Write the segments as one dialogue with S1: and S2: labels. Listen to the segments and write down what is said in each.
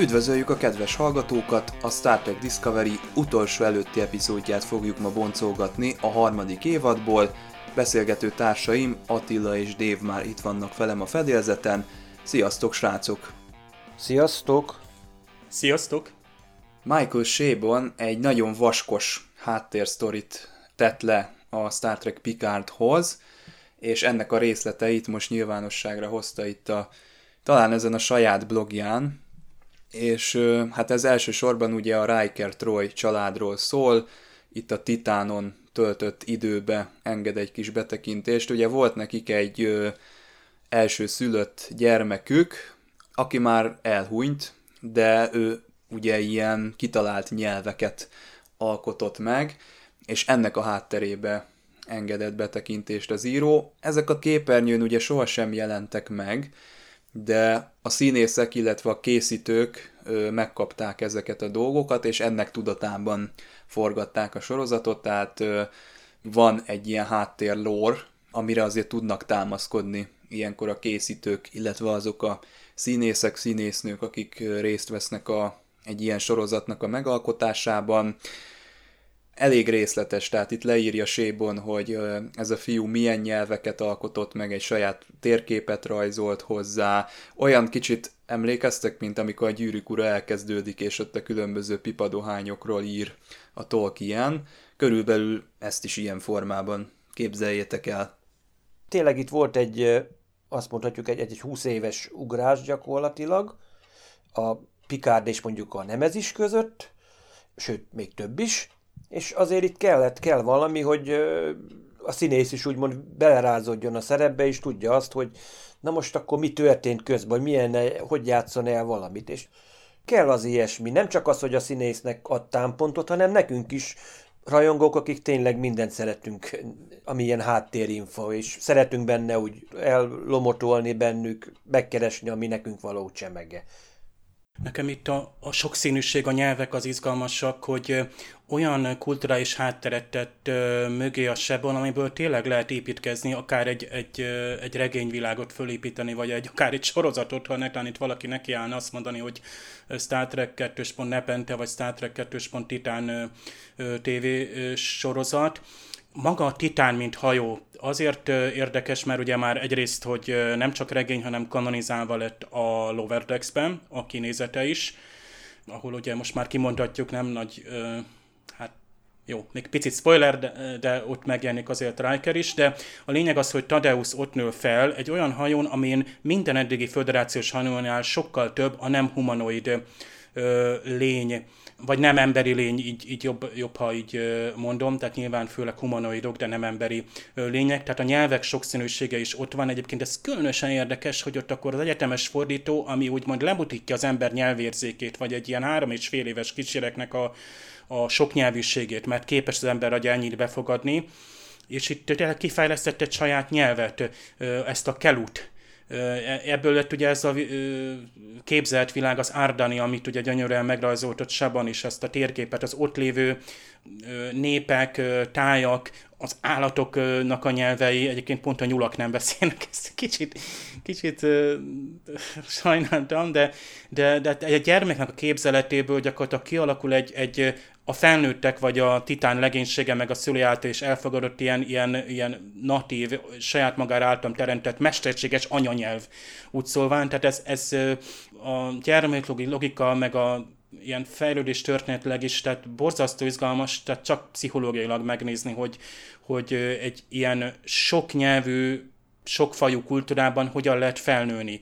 S1: Üdvözöljük a kedves hallgatókat! A Star Trek Discovery utolsó előtti epizódját fogjuk ma boncolgatni a harmadik évadból. Beszélgető társaim Attila és Dave már itt vannak velem a fedélzeten. Sziasztok, srácok!
S2: Sziasztok!
S3: Sziasztok!
S1: Michael Shabon egy nagyon vaskos háttérsztorit tett le a Star Trek Picardhoz, és ennek a részleteit most nyilvánosságra hozta itt a talán ezen a saját blogján, és hát ez elsősorban ugye a Riker Troy családról szól, itt a Titánon töltött időbe enged egy kis betekintést. Ugye volt nekik egy ö, első szülött gyermekük, aki már elhunyt, de ő ugye ilyen kitalált nyelveket alkotott meg, és ennek a hátterébe engedett betekintést az író. Ezek a képernyőn ugye sohasem jelentek meg, de a színészek, illetve a készítők megkapták ezeket a dolgokat, és ennek tudatában forgatták a sorozatot, tehát van egy ilyen háttér lore, amire azért tudnak támaszkodni ilyenkor a készítők, illetve azok a színészek, színésznők, akik részt vesznek a, egy ilyen sorozatnak a megalkotásában elég részletes, tehát itt leírja Sébon, hogy ez a fiú milyen nyelveket alkotott meg, egy saját térképet rajzolt hozzá, olyan kicsit emlékeztek, mint amikor a gyűrűk ura elkezdődik, és ott a különböző pipadohányokról ír a Tolkien. Körülbelül ezt is ilyen formában képzeljétek el.
S2: Tényleg itt volt egy, azt mondhatjuk, egy, egy 20 éves ugrás gyakorlatilag, a Picard és mondjuk a Nemezis között, sőt, még több is, és azért itt kellett, kell valami, hogy a színész is úgymond belerázódjon a szerepbe, és tudja azt, hogy na most akkor mi történt közben, hogy milyen, hogy játszon el valamit, és kell az ilyesmi. Nem csak az, hogy a színésznek ad támpontot, hanem nekünk is rajongók, akik tényleg mindent szeretünk, ami ilyen háttérinfo, és szeretünk benne úgy ellomotolni bennük, megkeresni, ami nekünk való csemege.
S3: Nekem itt a, a sokszínűség, a nyelvek az izgalmasak, hogy olyan kulturális hátteret tett mögé a sebon, amiből tényleg lehet építkezni, akár egy, egy, egy regényvilágot fölépíteni, vagy egy, akár egy sorozatot, ha netán itt valaki neki állna azt mondani, hogy Star Trek 2. Nepente, vagy Star Trek 2. Titán TV sorozat maga a Titán, mint hajó, azért érdekes, mert ugye már egyrészt, hogy nem csak regény, hanem kanonizálva lett a Lower Decks-ben, a kinézete is, ahol ugye most már kimondhatjuk, nem nagy, jó, még picit spoiler, de, de ott megjelenik azért Riker is, de a lényeg az, hogy Tadeusz ott nő fel egy olyan hajón, amin minden eddigi föderációs hajónál sokkal több a nem humanoid ö, lény vagy nem emberi lény, így, így jobb, jobb, ha így mondom, tehát nyilván főleg humanoidok, de nem emberi lények, tehát a nyelvek sokszínűsége is ott van. Egyébként ez különösen érdekes, hogy ott akkor az egyetemes fordító, ami úgymond lemutítja az ember nyelvérzékét, vagy egy ilyen három és fél éves kicsireknek a, a sok nyelvűségét, mert képes az ember agy ennyit befogadni, és itt tényleg kifejlesztett egy saját nyelvet, ezt a kelut, ebből lett ugye ez a képzelt világ, az Árdani, amit ugye gyönyörűen megrajzoltott Saban is, ezt a térképet, az ott lévő népek, tájak, az állatoknak a nyelvei, egyébként pont a nyulak nem beszélnek, ezt kicsit, kicsit sajnáltam, de, de, de egy gyermeknek a képzeletéből gyakorlatilag kialakul egy, egy a felnőttek vagy a titán legénysége meg a szülő által is elfogadott ilyen, ilyen, ilyen natív, saját magára által teremtett mesterséges anyanyelv úgy szólván. Tehát ez, ez a gyermeklogi logika meg a ilyen fejlődés történetileg is, tehát borzasztó izgalmas, tehát csak pszichológiailag megnézni, hogy, hogy egy ilyen sok nyelvű, sokfajú kultúrában hogyan lehet felnőni.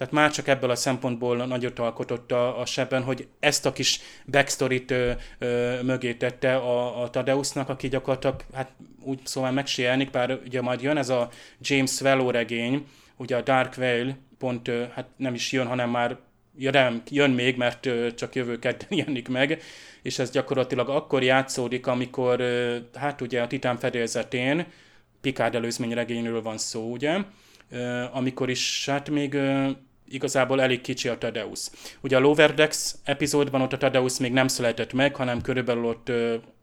S3: Tehát már csak ebből a szempontból nagyot alkotott a, a sebben, hogy ezt a kis backstory-t ö, ö, mögé tette a, a Tadeusznak, aki gyakorlatilag, hát úgy szóval megsérelnik, bár ugye majd jön ez a James Swallow regény, ugye a Dark Veil, pont ö, hát nem is jön, hanem már ja nem, jön még, mert ö, csak jövő kedden jelenik meg, és ez gyakorlatilag akkor játszódik, amikor, ö, hát ugye a Titán fedélzetén, Picard előzményregényről van szó, ugye? Amikor is hát még igazából elég kicsi a Tadeusz. Ugye a Lower Decks epizódban ott a Tadeusz még nem született meg, hanem körülbelül ott,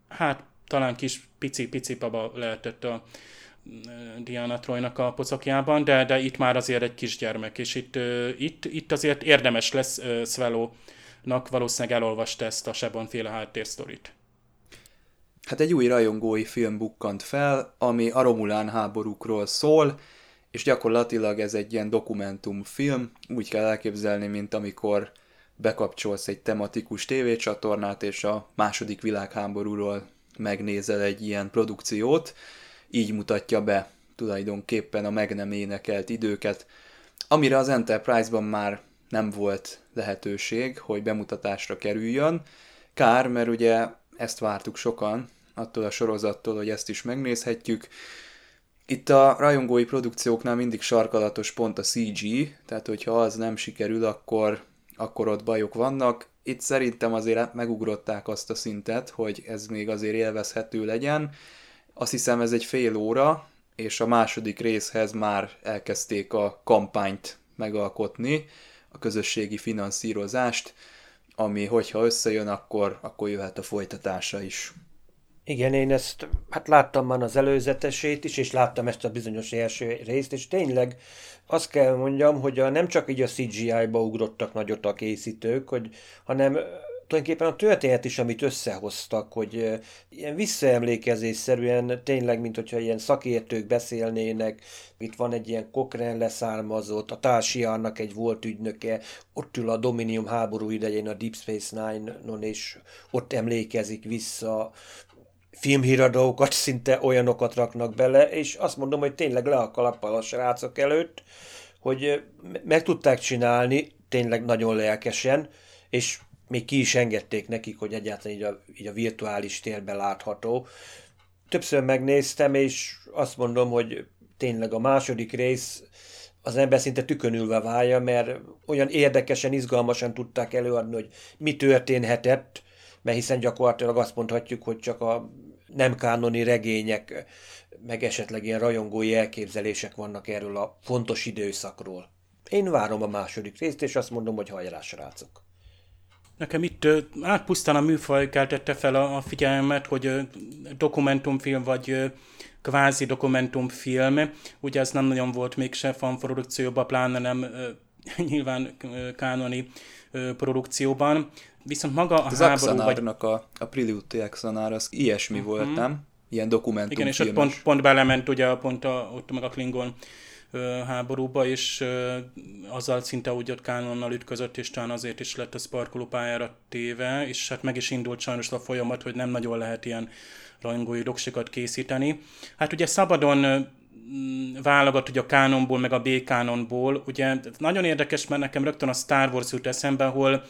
S3: hát talán kis pici-pici baba lehetett a Diana Troynak a pocakjában, de, de itt már azért egy kisgyermek, és itt, itt, itt azért érdemes lesz Svelo-nak valószínűleg elolvasta ezt a Sebon féle háttérsztorit.
S1: Hát egy új rajongói film bukkant fel, ami a Romulán háborúkról szól, és gyakorlatilag ez egy ilyen dokumentumfilm, úgy kell elképzelni, mint amikor bekapcsolsz egy tematikus tévécsatornát, és a második világháborúról megnézel egy ilyen produkciót, így mutatja be tulajdonképpen a meg nem énekelt időket, amire az Enterprise-ban már nem volt lehetőség, hogy bemutatásra kerüljön. Kár, mert ugye ezt vártuk sokan, attól a sorozattól, hogy ezt is megnézhetjük. Itt a rajongói produkcióknál mindig sarkalatos pont a CG, tehát hogyha az nem sikerül, akkor, akkor ott bajok vannak. Itt szerintem azért megugrották azt a szintet, hogy ez még azért élvezhető legyen. Azt hiszem ez egy fél óra, és a második részhez már elkezdték a kampányt megalkotni, a közösségi finanszírozást, ami hogyha összejön, akkor, akkor jöhet a folytatása is.
S2: Igen, én ezt, hát láttam már az előzetesét is, és láttam ezt a bizonyos első részt, és tényleg azt kell mondjam, hogy a, nem csak így a CGI-ba ugrottak nagyot a készítők, hogy, hanem tulajdonképpen a történet is, amit összehoztak, hogy ilyen visszaemlékezésszerűen tényleg, mint hogyha ilyen szakértők beszélnének, itt van egy ilyen Cochrane leszármazott, a Társiának egy volt ügynöke, ott ül a Dominium háború idején a Deep Space Nine-on, és ott emlékezik vissza filmhíradókat, szinte olyanokat raknak bele, és azt mondom, hogy tényleg le a kalappal a srácok előtt, hogy meg tudták csinálni, tényleg nagyon lelkesen, és még ki is engedték nekik, hogy egyáltalán így a, így a virtuális térben látható. Többször megnéztem, és azt mondom, hogy tényleg a második rész az ember szinte tükönülve válja, mert olyan érdekesen, izgalmasan tudták előadni, hogy mi történhetett, mert hiszen gyakorlatilag azt mondhatjuk, hogy csak a nem kánoni regények, meg esetleg ilyen rajongói elképzelések vannak erről a fontos időszakról. Én várom a második részt, és azt mondom, hogy hajrá, srácok!
S3: Nekem itt hát pusztán a műfaj keltette fel a figyelmet, hogy dokumentumfilm vagy kvázi dokumentumfilm, ugye ez nem nagyon volt mégse fanprodukcióban, pláne nem nyilván kánoni produkcióban. Viszont maga a
S1: az
S3: háború...
S1: Vagy... a, a Prelude Axanar, az ilyesmi uh-huh. volt, nem? Ilyen dokumentumfilm.
S3: Igen, és ott pont, pont belement ugye pont a, ott meg a Klingon háborúba, és azzal szinte úgy ott Kánonnal ütközött, és talán azért is lett a sparkoló pályára téve, és hát meg is indult sajnos a folyamat, hogy nem nagyon lehet ilyen rajongói doksikat készíteni. Hát ugye szabadon válogat ugye a kánonból, meg a B-kánonból. Ugye nagyon érdekes, mert nekem rögtön a Star Wars jut eszembe, ahol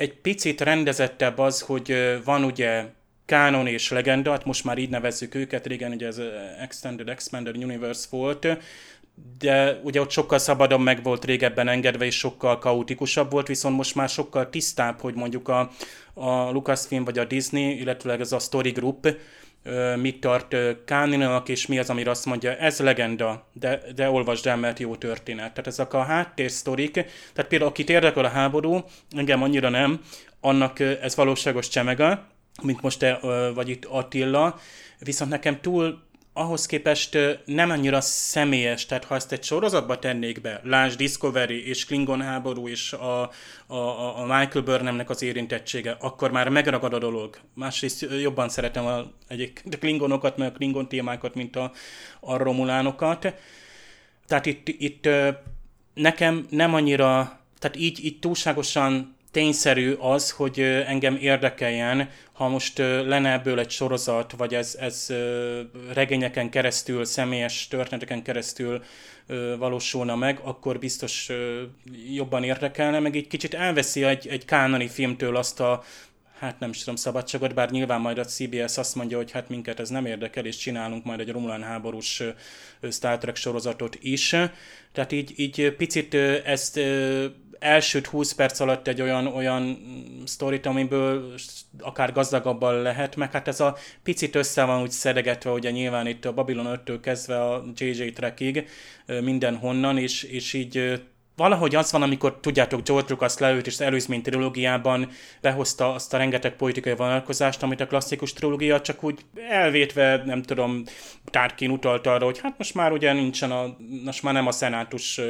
S3: egy picit rendezettebb az, hogy van ugye kánon és legenda, hát most már így nevezzük őket, régen ugye ez Extended Expanded Universe volt, de ugye ott sokkal szabadabb meg volt régebben engedve, és sokkal kaotikusabb volt, viszont most már sokkal tisztább, hogy mondjuk a, a Lucasfilm vagy a Disney, illetve ez a Story Group mit tart Káninonak, és mi az, amire azt mondja, ez legenda, de, de olvasd el, mert jó történet. Tehát ezek a háttérsztorik, tehát például akit érdekel a háború, engem annyira nem, annak ez valóságos csemega, mint most te vagy itt Attila, viszont nekem túl ahhoz képest nem annyira személyes, tehát ha ezt egy sorozatba tennék be, Lásd Discovery és Klingon háború és a, a, a Michael Burnhamnek az érintettsége, akkor már megragad a dolog. Másrészt jobban szeretem a, egyik, a Klingonokat, meg a Klingon témákat, mint a, a Romulánokat. Tehát itt, itt nekem nem annyira, tehát így, így túlságosan tényszerű az, hogy engem érdekeljen, ha most lenne ebből egy sorozat, vagy ez, ez regényeken keresztül, személyes történeteken keresztül valósulna meg, akkor biztos jobban érdekelne, meg egy kicsit elveszi egy, egy kánoni filmtől azt a hát nem is tudom, szabadságot, bár nyilván majd a CBS azt mondja, hogy hát minket ez nem érdekel, és csinálunk majd egy Romulán háborús Star Trek sorozatot is. Tehát így, így picit ezt első 20 perc alatt egy olyan, olyan sztorit, amiből akár gazdagabban lehet, meg hát ez a picit össze van úgy szedegetve, ugye nyilván itt a Babylon 5-től kezdve a JJ Trekig mindenhonnan, és, és így valahogy az van, amikor tudjátok, George Lucas leült, és az előzmény trilógiában behozta azt a rengeteg politikai vonalkozást, amit a klasszikus trilógia csak úgy elvétve, nem tudom, Tárkin utalta arra, hogy hát most már ugye nincsen a, most már nem a szenátus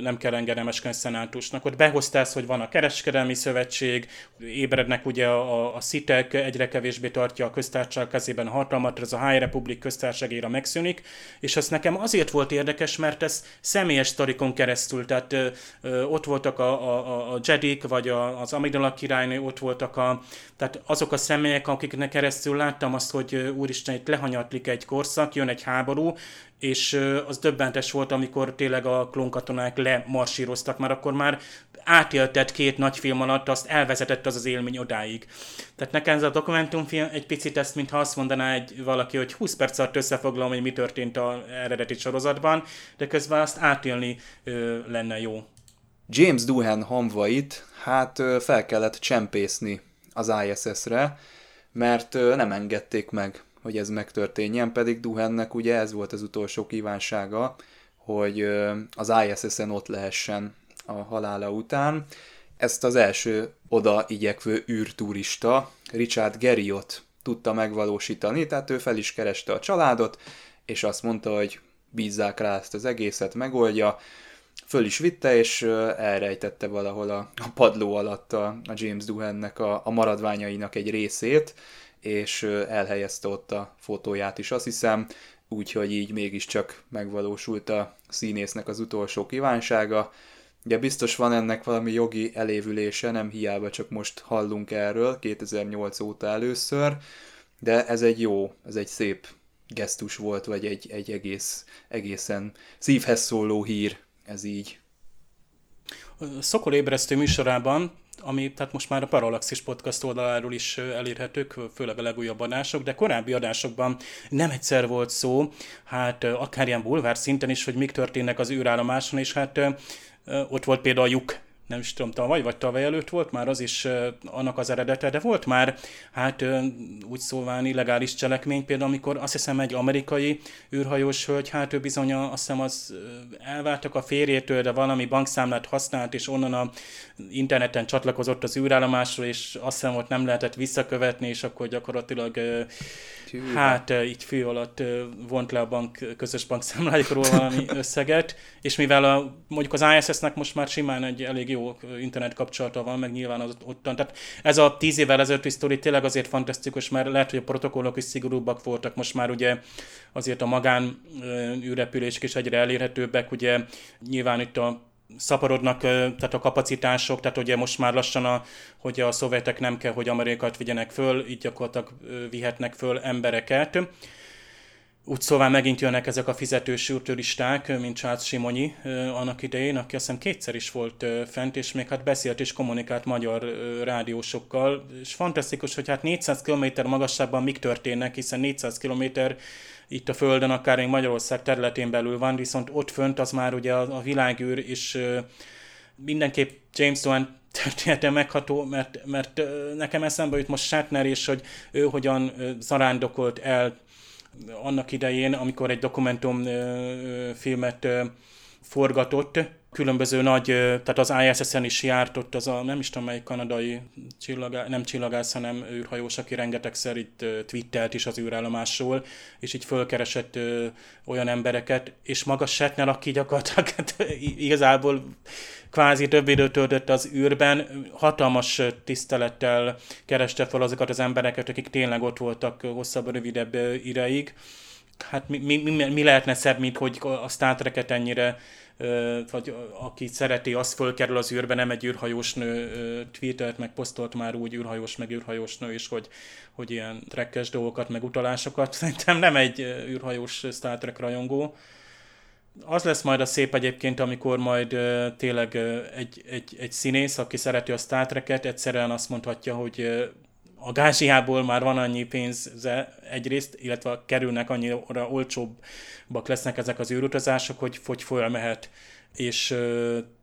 S3: nem kell engedelmeskedni szenátusnak. Ott behozta ezt, hogy van a kereskedelmi szövetség, ébrednek ugye a, a szitek, egyre kevésbé tartja a köztársaság kezében a hatalmat, ez a High Republic köztársaságira megszűnik, és ez nekem azért volt érdekes, mert ez személyes sztorikon keresztül, tehát ö, ö, ott voltak a, a, a Jedik, vagy a, az Amidala királynő, ott voltak a, tehát azok a személyek, akiknek keresztül láttam azt, hogy úristen, itt lehanyatlik egy korszak, jön egy háború, és az döbbentes volt, amikor tényleg a klónkatonák lemarsíroztak, mert akkor már átéltett két nagy film alatt, azt elvezetett az az élmény odáig. Tehát nekem ez a dokumentumfilm egy picit ezt, mintha azt mondaná egy valaki, hogy 20 perc alatt összefoglalom, hogy mi történt a eredeti sorozatban, de közben azt átélni ö, lenne jó.
S1: James Doohan hamvait hát fel kellett csempészni az ISS-re, mert nem engedték meg hogy ez megtörténjen, pedig Duhennek ugye ez volt az utolsó kívánsága, hogy az ISS-en ott lehessen a halála után. Ezt az első oda igyekvő űrturista, Richard Geriot tudta megvalósítani, tehát ő fel is kereste a családot, és azt mondta, hogy bízzák rá ezt az egészet, megoldja. Föl is vitte, és elrejtette valahol a, padló alatt a, James Duhannek a maradványainak egy részét, és elhelyezte ott a fotóját is, azt hiszem, úgyhogy így mégiscsak megvalósult a színésznek az utolsó kívánsága. Ugye biztos van ennek valami jogi elévülése, nem hiába csak most hallunk erről, 2008 óta először, de ez egy jó, ez egy szép gesztus volt, vagy egy, egy egész, egészen szívhez szóló hír, ez így.
S3: Szokol ébresztő műsorában ami tehát most már a Parallaxis podcast oldaláról is elérhetők, főleg a legújabb adások, de korábbi adásokban nem egyszer volt szó, hát akár ilyen bulvár szinten is, hogy mik történnek az űrállomáson, és hát ott volt például a lyuk nem is tudom, tavaly vagy tavaly előtt volt már az is annak az eredete, de volt már, hát úgy szólván illegális cselekmény, például amikor azt hiszem egy amerikai űrhajós hölgy, hát ő bizony azt hiszem az elváltak a férjétől, de valami bankszámlát használt, és onnan a interneten csatlakozott az űrállomásról, és azt hiszem ott nem lehetett visszakövetni, és akkor gyakorlatilag Hű, hát így fő alatt vont le a bank, közös bankszámláikról valami összeget, és mivel a, mondjuk az ISS-nek most már simán egy elég jó internet kapcsolata van, meg nyilván az ottan. Tehát ez a tíz évvel ezelőtti sztori tényleg azért fantasztikus, mert lehet, hogy a protokollok is szigorúbbak voltak, most már ugye azért a magán űrrepülések is egyre elérhetőbbek, ugye nyilván itt a szaporodnak tehát a kapacitások, tehát ugye most már lassan, a, hogy a szovjetek nem kell, hogy amerikát vigyenek föl, így gyakorlatilag vihetnek föl embereket. Úgy szóval megint jönnek ezek a fizetős turisták, mint Charles Simonyi annak idején, aki azt hiszem kétszer is volt fent, és még hát beszélt és kommunikált magyar rádiósokkal, és fantasztikus, hogy hát 400 km magasságban mik történnek, hiszen 400 km itt a Földön, akár még Magyarország területén belül van, viszont ott fönt az már ugye a, a világűr, és mindenképp James Doan története megható, mert, mert nekem eszembe jut most Shatner, és hogy ő hogyan zarándokolt el annak idején, amikor egy dokumentumfilmet forgatott, különböző nagy, tehát az ISS-en is járt ott az a, nem is tudom melyik kanadai csillagá, nem csillagász, hanem űrhajós, aki rengetegszer itt twittelt is az űrállomásról, és így fölkeresett ö, olyan embereket, és maga Shatner, aki gyakorlatilag hát, igazából kvázi több időt töltött az űrben, hatalmas tisztelettel kereste fel azokat az embereket, akik tényleg ott voltak hosszabb, rövidebb ideig. Hát mi, mi, mi, mi lehetne szebb, mint hogy a Star Trek-et ennyire vagy aki szereti, az fölkerül az űrbe, nem egy űrhajós nő tweetelt, meg posztolt már úgy űrhajós, meg űrhajós nő is, hogy, hogy ilyen trekkes dolgokat, meg utalásokat. Szerintem nem egy űrhajós Star Trek rajongó. az lesz majd a szép egyébként, amikor majd tényleg egy, egy, egy színész, aki szereti a Star Trek-et, egyszerűen azt mondhatja, hogy a gázsiából már van annyi pénze egyrészt, illetve kerülnek annyira olcsóbbak lesznek ezek az űrutazások, hogy, hogy fölmehet és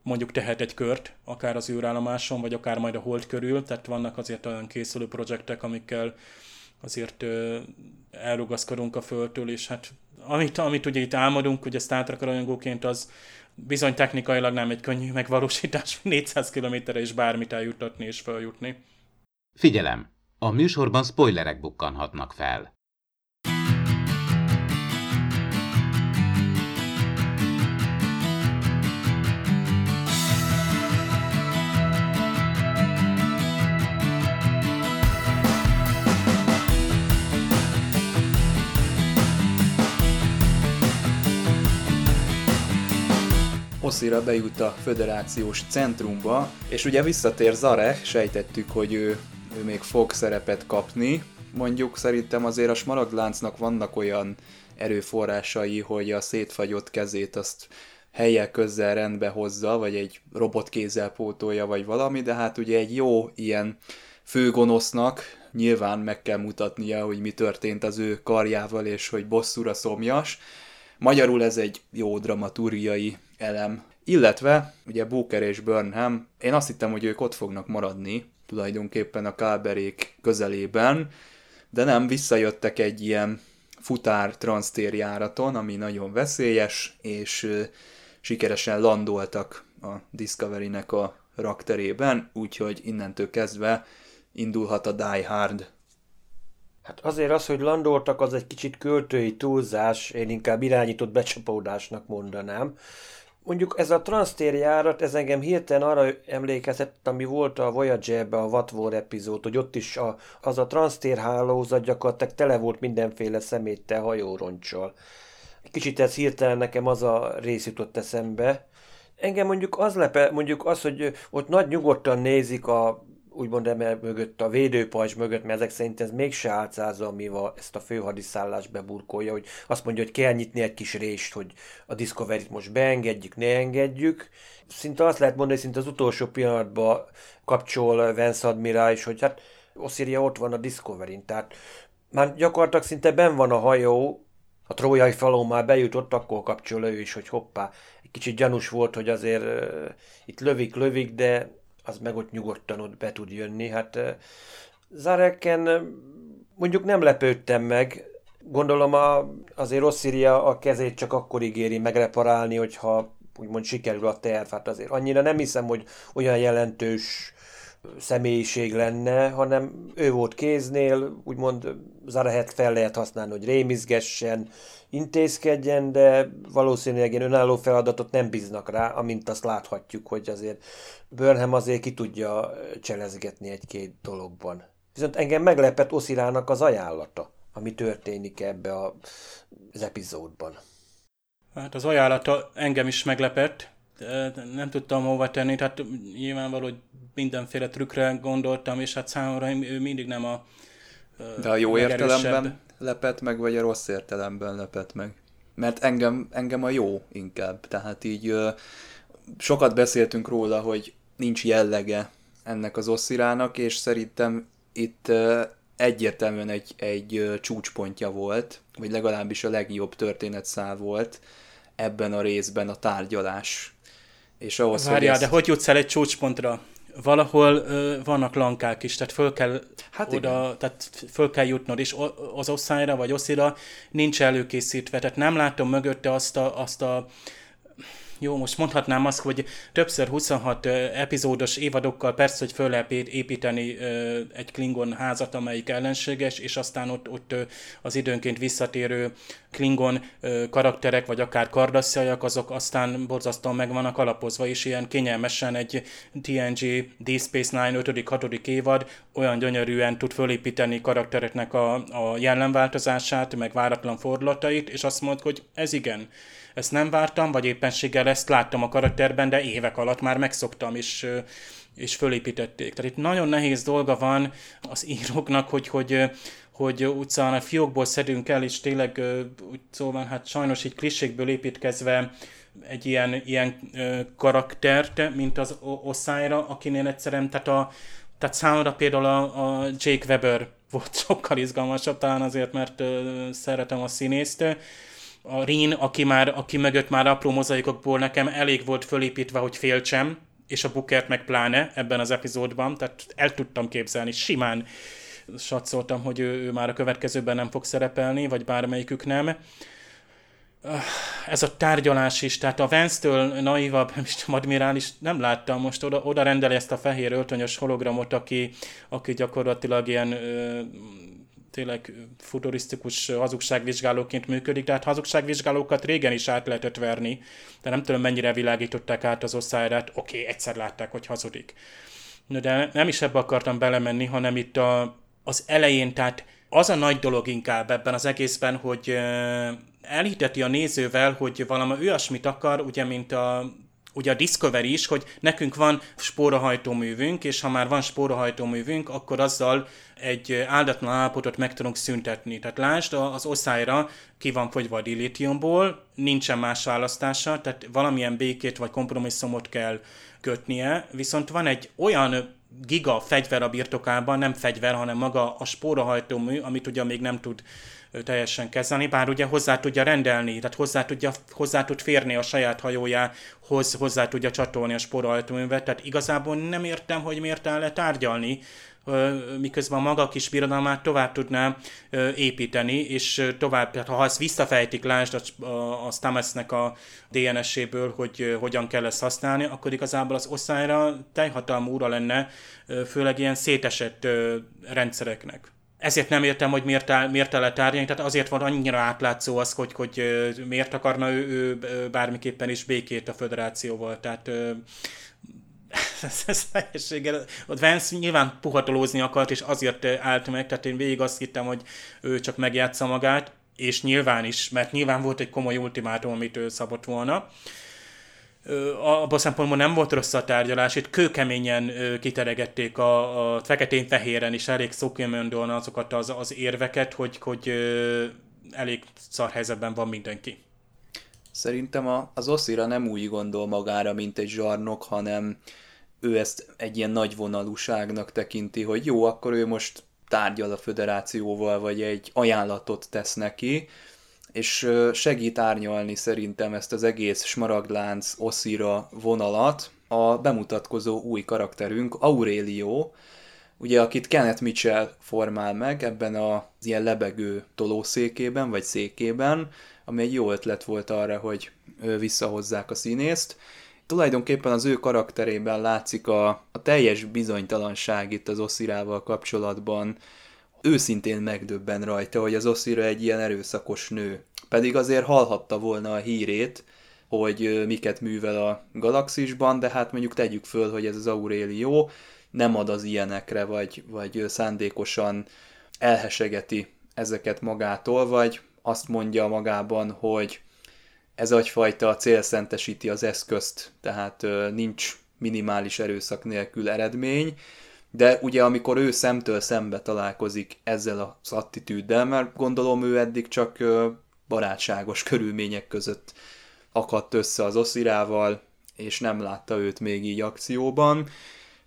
S3: mondjuk tehet egy kört, akár az űrállomáson, vagy akár majd a hold körül, tehát vannak azért olyan készülő projektek, amikkel azért elrugaszkodunk a földtől, és hát amit, amit ugye itt álmodunk, ugye Star Trek rajongóként, az bizony technikailag nem egy könnyű megvalósítás, 400 kilométerre is bármit eljuttatni és feljutni.
S4: Figyelem! A műsorban spoilerek bukkanhatnak fel.
S1: Oszira bejut a föderációs centrumba, és ugye visszatér Zare, sejtettük, hogy ő, ő még fog szerepet kapni. Mondjuk szerintem azért a smaragdláncnak vannak olyan erőforrásai, hogy a szétfagyott kezét azt helyek közel rendbe hozza, vagy egy robotkézzel pótolja, vagy valami, de hát ugye egy jó ilyen főgonosznak nyilván meg kell mutatnia, hogy mi történt az ő karjával, és hogy bosszúra szomjas. Magyarul ez egy jó dramaturgiai elem. Illetve, ugye Booker és Burnham, én azt hittem, hogy ők ott fognak maradni, tulajdonképpen a káberék közelében, de nem, visszajöttek egy ilyen futár transztérjáraton, ami nagyon veszélyes, és sikeresen landoltak a Discovery-nek a rakterében, úgyhogy innentől kezdve indulhat a Die Hard.
S2: Hát azért az, hogy landoltak, az egy kicsit költői túlzás, én inkább irányított becsapódásnak mondanám mondjuk ez a transztérjárat, ez engem hirtelen arra emlékezett, ami volt a Voyager-be a Watt epizód, hogy ott is a, az a transztérhálózat gyakorlatilag tele volt mindenféle szeméttel, hajóroncsal. Kicsit ez hirtelen nekem az a rész jutott eszembe. Engem mondjuk az lepe, mondjuk az, hogy ott nagy nyugodtan nézik a úgymond emel mögött, a védőpajzs mögött, mert ezek szerint ez mégse álcázza, ami ezt a főhadiszállást beburkolja, hogy azt mondja, hogy kell nyitni egy kis rést, hogy a Discovery-t most beengedjük, ne engedjük. Szinte azt lehet mondani, hogy szinte az utolsó pillanatban kapcsol Vance Admiral is, hogy hát Osiria ott van a Discovery-n, tehát már gyakorlatilag szinte ben van a hajó, a trójai falon már bejutott, akkor kapcsol ő is, hogy hoppá. Egy kicsit gyanús volt, hogy azért uh, itt lövik, lövik, de az meg ott nyugodtan ott be tud jönni. Hát Zareken mondjuk nem lepődtem meg, gondolom a, azért Ossiria a kezét csak akkor ígéri megreparálni, hogyha úgymond sikerül a terv. Hát azért annyira nem hiszem, hogy olyan jelentős személyiség lenne, hanem ő volt kéznél, úgymond Zarahet fel lehet használni, hogy rémizgessen, intézkedjen, de valószínűleg ilyen önálló feladatot nem bíznak rá, amint azt láthatjuk, hogy azért Burnham azért ki tudja cselezgetni egy-két dologban. Viszont engem meglepett Oszirának az ajánlata, ami történik ebbe a, az epizódban.
S3: Hát az ajánlata engem is meglepett, nem tudtam hova tenni, tehát nyilvánvaló, hogy mindenféle trükkre gondoltam, és hát számomra ő mindig nem a
S1: De a jó értelemben lepett meg, vagy a rossz értelemben lepett meg? Mert engem, engem a jó inkább, tehát így sokat beszéltünk róla, hogy nincs jellege ennek az osszirának, és szerintem itt egyértelműen egy, egy csúcspontja volt, vagy legalábbis a legjobb történetszál volt ebben a részben a tárgyalás.
S3: És ahhoz, Várjál, hogy ezt... de hogy jutsz el egy csúcspontra? Valahol ö, vannak lankák is, tehát föl kell hát oda, igen. tehát föl kell jutnod, és az osszájra vagy oszira nincs előkészítve, tehát nem látom mögötte azt a, azt a jó, most mondhatnám azt, hogy többször 26 epizódos évadokkal persze, hogy föl lehet építeni egy Klingon házat, amelyik ellenséges, és aztán ott, ott az időnként visszatérő Klingon karakterek, vagy akár kardasszajak, azok aztán borzasztóan meg vannak alapozva, és ilyen kényelmesen egy TNG D Space Nine 5 6 évad olyan gyönyörűen tud fölépíteni karaktereknek a, a jellemváltozását, meg váratlan fordulatait, és azt mond, hogy ez igen ezt nem vártam, vagy éppenséggel ezt láttam a karakterben, de évek alatt már megszoktam, és és fölépítették. Tehát itt nagyon nehéz dolga van az íróknak, hogy, hogy, hogy utcán a fiókból szedünk el, és tényleg úgy szóval hát sajnos így klisékből építkezve egy ilyen, ilyen karaktert, mint az Oszájra, akinél egyszerűen, tehát, a, tehát számomra például a, a Jake Weber volt sokkal izgalmasabb, talán azért, mert szeretem a színészt. A Rin, aki, már, aki mögött már apró mozaikokból nekem elég volt fölépítve, hogy féltsem, és a Bookert meg pláne ebben az epizódban, tehát el tudtam képzelni, simán satszoltam, hogy ő, ő már a következőben nem fog szerepelni, vagy bármelyikük nem. Ez a tárgyalás is, tehát a Vance-től naivabb, nem is tudom, admirális, nem láttam most, oda, oda rendeli ezt a fehér öltönyös hologramot, aki, aki gyakorlatilag ilyen ö, tényleg futurisztikus hazugságvizsgálóként működik, tehát hazugságvizsgálókat régen is át lehetett verni, de nem tudom mennyire világították át az osztályát, oké, okay, egyszer látták, hogy hazudik. De nem is ebbe akartam belemenni, hanem itt a, az elején, tehát az a nagy dolog inkább ebben az egészben, hogy elhiteti a nézővel, hogy valami olyasmit akar, ugye, mint a ugye a Discovery is, hogy nekünk van spórahajtóművünk, és ha már van spórahajtóművünk, akkor azzal egy áldatlan állapotot meg tudunk szüntetni. Tehát lásd, az oszályra ki van fogyva a dilítiumból, nincsen más választása, tehát valamilyen békét vagy kompromisszumot kell kötnie, viszont van egy olyan giga fegyver a birtokában, nem fegyver, hanem maga a spórahajtómű, amit ugye még nem tud teljesen kezelni, bár ugye hozzá tudja rendelni, tehát hozzá, tudja, hozzá tud férni a saját hajójához, hozzá tudja csatolni a sporajtóművet, tehát igazából nem értem, hogy miért el lehet tárgyalni, miközben maga a kis birodalmát tovább tudná építeni, és tovább, tehát ha ezt visszafejtik, lásd a, a, a a DNS-éből, hogy hogyan kell ezt használni, akkor igazából az osztályra teljhatalmú ura lenne, főleg ilyen szétesett rendszereknek ezért nem értem, hogy miért, áll, miért el tárgyalni, tehát azért van annyira átlátszó az, hogy, hogy miért akarna ő, ő bármiképpen is békét a föderációval, tehát ez, teljességgel, ott Vance nyilván puhatolózni akart, és azért állt meg, tehát én végig azt hittem, hogy ő csak megjátsza magát, és nyilván is, mert nyilván volt egy komoly ultimátum, amit ő szabott volna abban szempontból nem volt rossz a tárgyalás, itt kőkeményen kiteregették a, a feketén-fehéren is elég szókémondóan azokat az, az érveket, hogy, hogy elég szar helyzetben van mindenki.
S1: Szerintem a, az Oszira nem úgy gondol magára, mint egy zsarnok, hanem ő ezt egy ilyen nagy vonalúságnak tekinti, hogy jó, akkor ő most tárgyal a föderációval, vagy egy ajánlatot tesz neki, és segít árnyalni szerintem ezt az egész smaragdlánc Oszira vonalat a bemutatkozó új karakterünk, Aurelio, ugye akit Kenneth Mitchell formál meg ebben az ilyen lebegő tolószékében, vagy székében, ami egy jó ötlet volt arra, hogy visszahozzák a színészt. Tulajdonképpen az ő karakterében látszik a, a teljes bizonytalanság itt az Oszirával kapcsolatban, őszintén megdöbben rajta, hogy az Oszira egy ilyen erőszakos nő. Pedig azért hallhatta volna a hírét, hogy miket művel a galaxisban, de hát mondjuk tegyük föl, hogy ez az Aurelio nem ad az ilyenekre, vagy, vagy szándékosan elhesegeti ezeket magától, vagy azt mondja magában, hogy ez agyfajta célszentesíti az eszközt, tehát nincs minimális erőszak nélkül eredmény, de ugye amikor ő szemtől szembe találkozik ezzel az attitűddel, mert gondolom ő eddig csak barátságos körülmények között akadt össze az oszirával, és nem látta őt még így akcióban,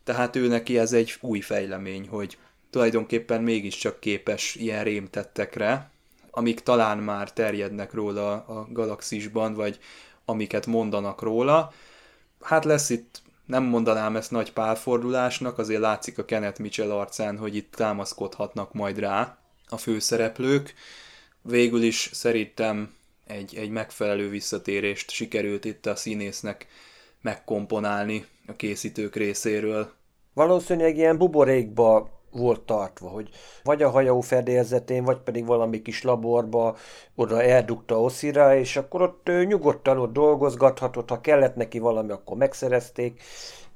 S1: tehát ő neki ez egy új fejlemény, hogy tulajdonképpen mégiscsak képes ilyen rémtettekre, amik talán már terjednek róla a galaxisban, vagy amiket mondanak róla. Hát lesz itt nem mondanám ezt nagy pálfordulásnak, azért látszik a Kenneth Mitchell arcán, hogy itt támaszkodhatnak majd rá a főszereplők. Végül is szerintem egy, egy megfelelő visszatérést sikerült itt a színésznek megkomponálni a készítők részéről.
S2: Valószínűleg ilyen buborékba volt tartva, hogy vagy a hajó fedélzetén, vagy pedig valami kis laborba oda eldugta Oszira, és akkor ott nyugodtan ott dolgozgathatott, ha kellett neki valami, akkor megszerezték,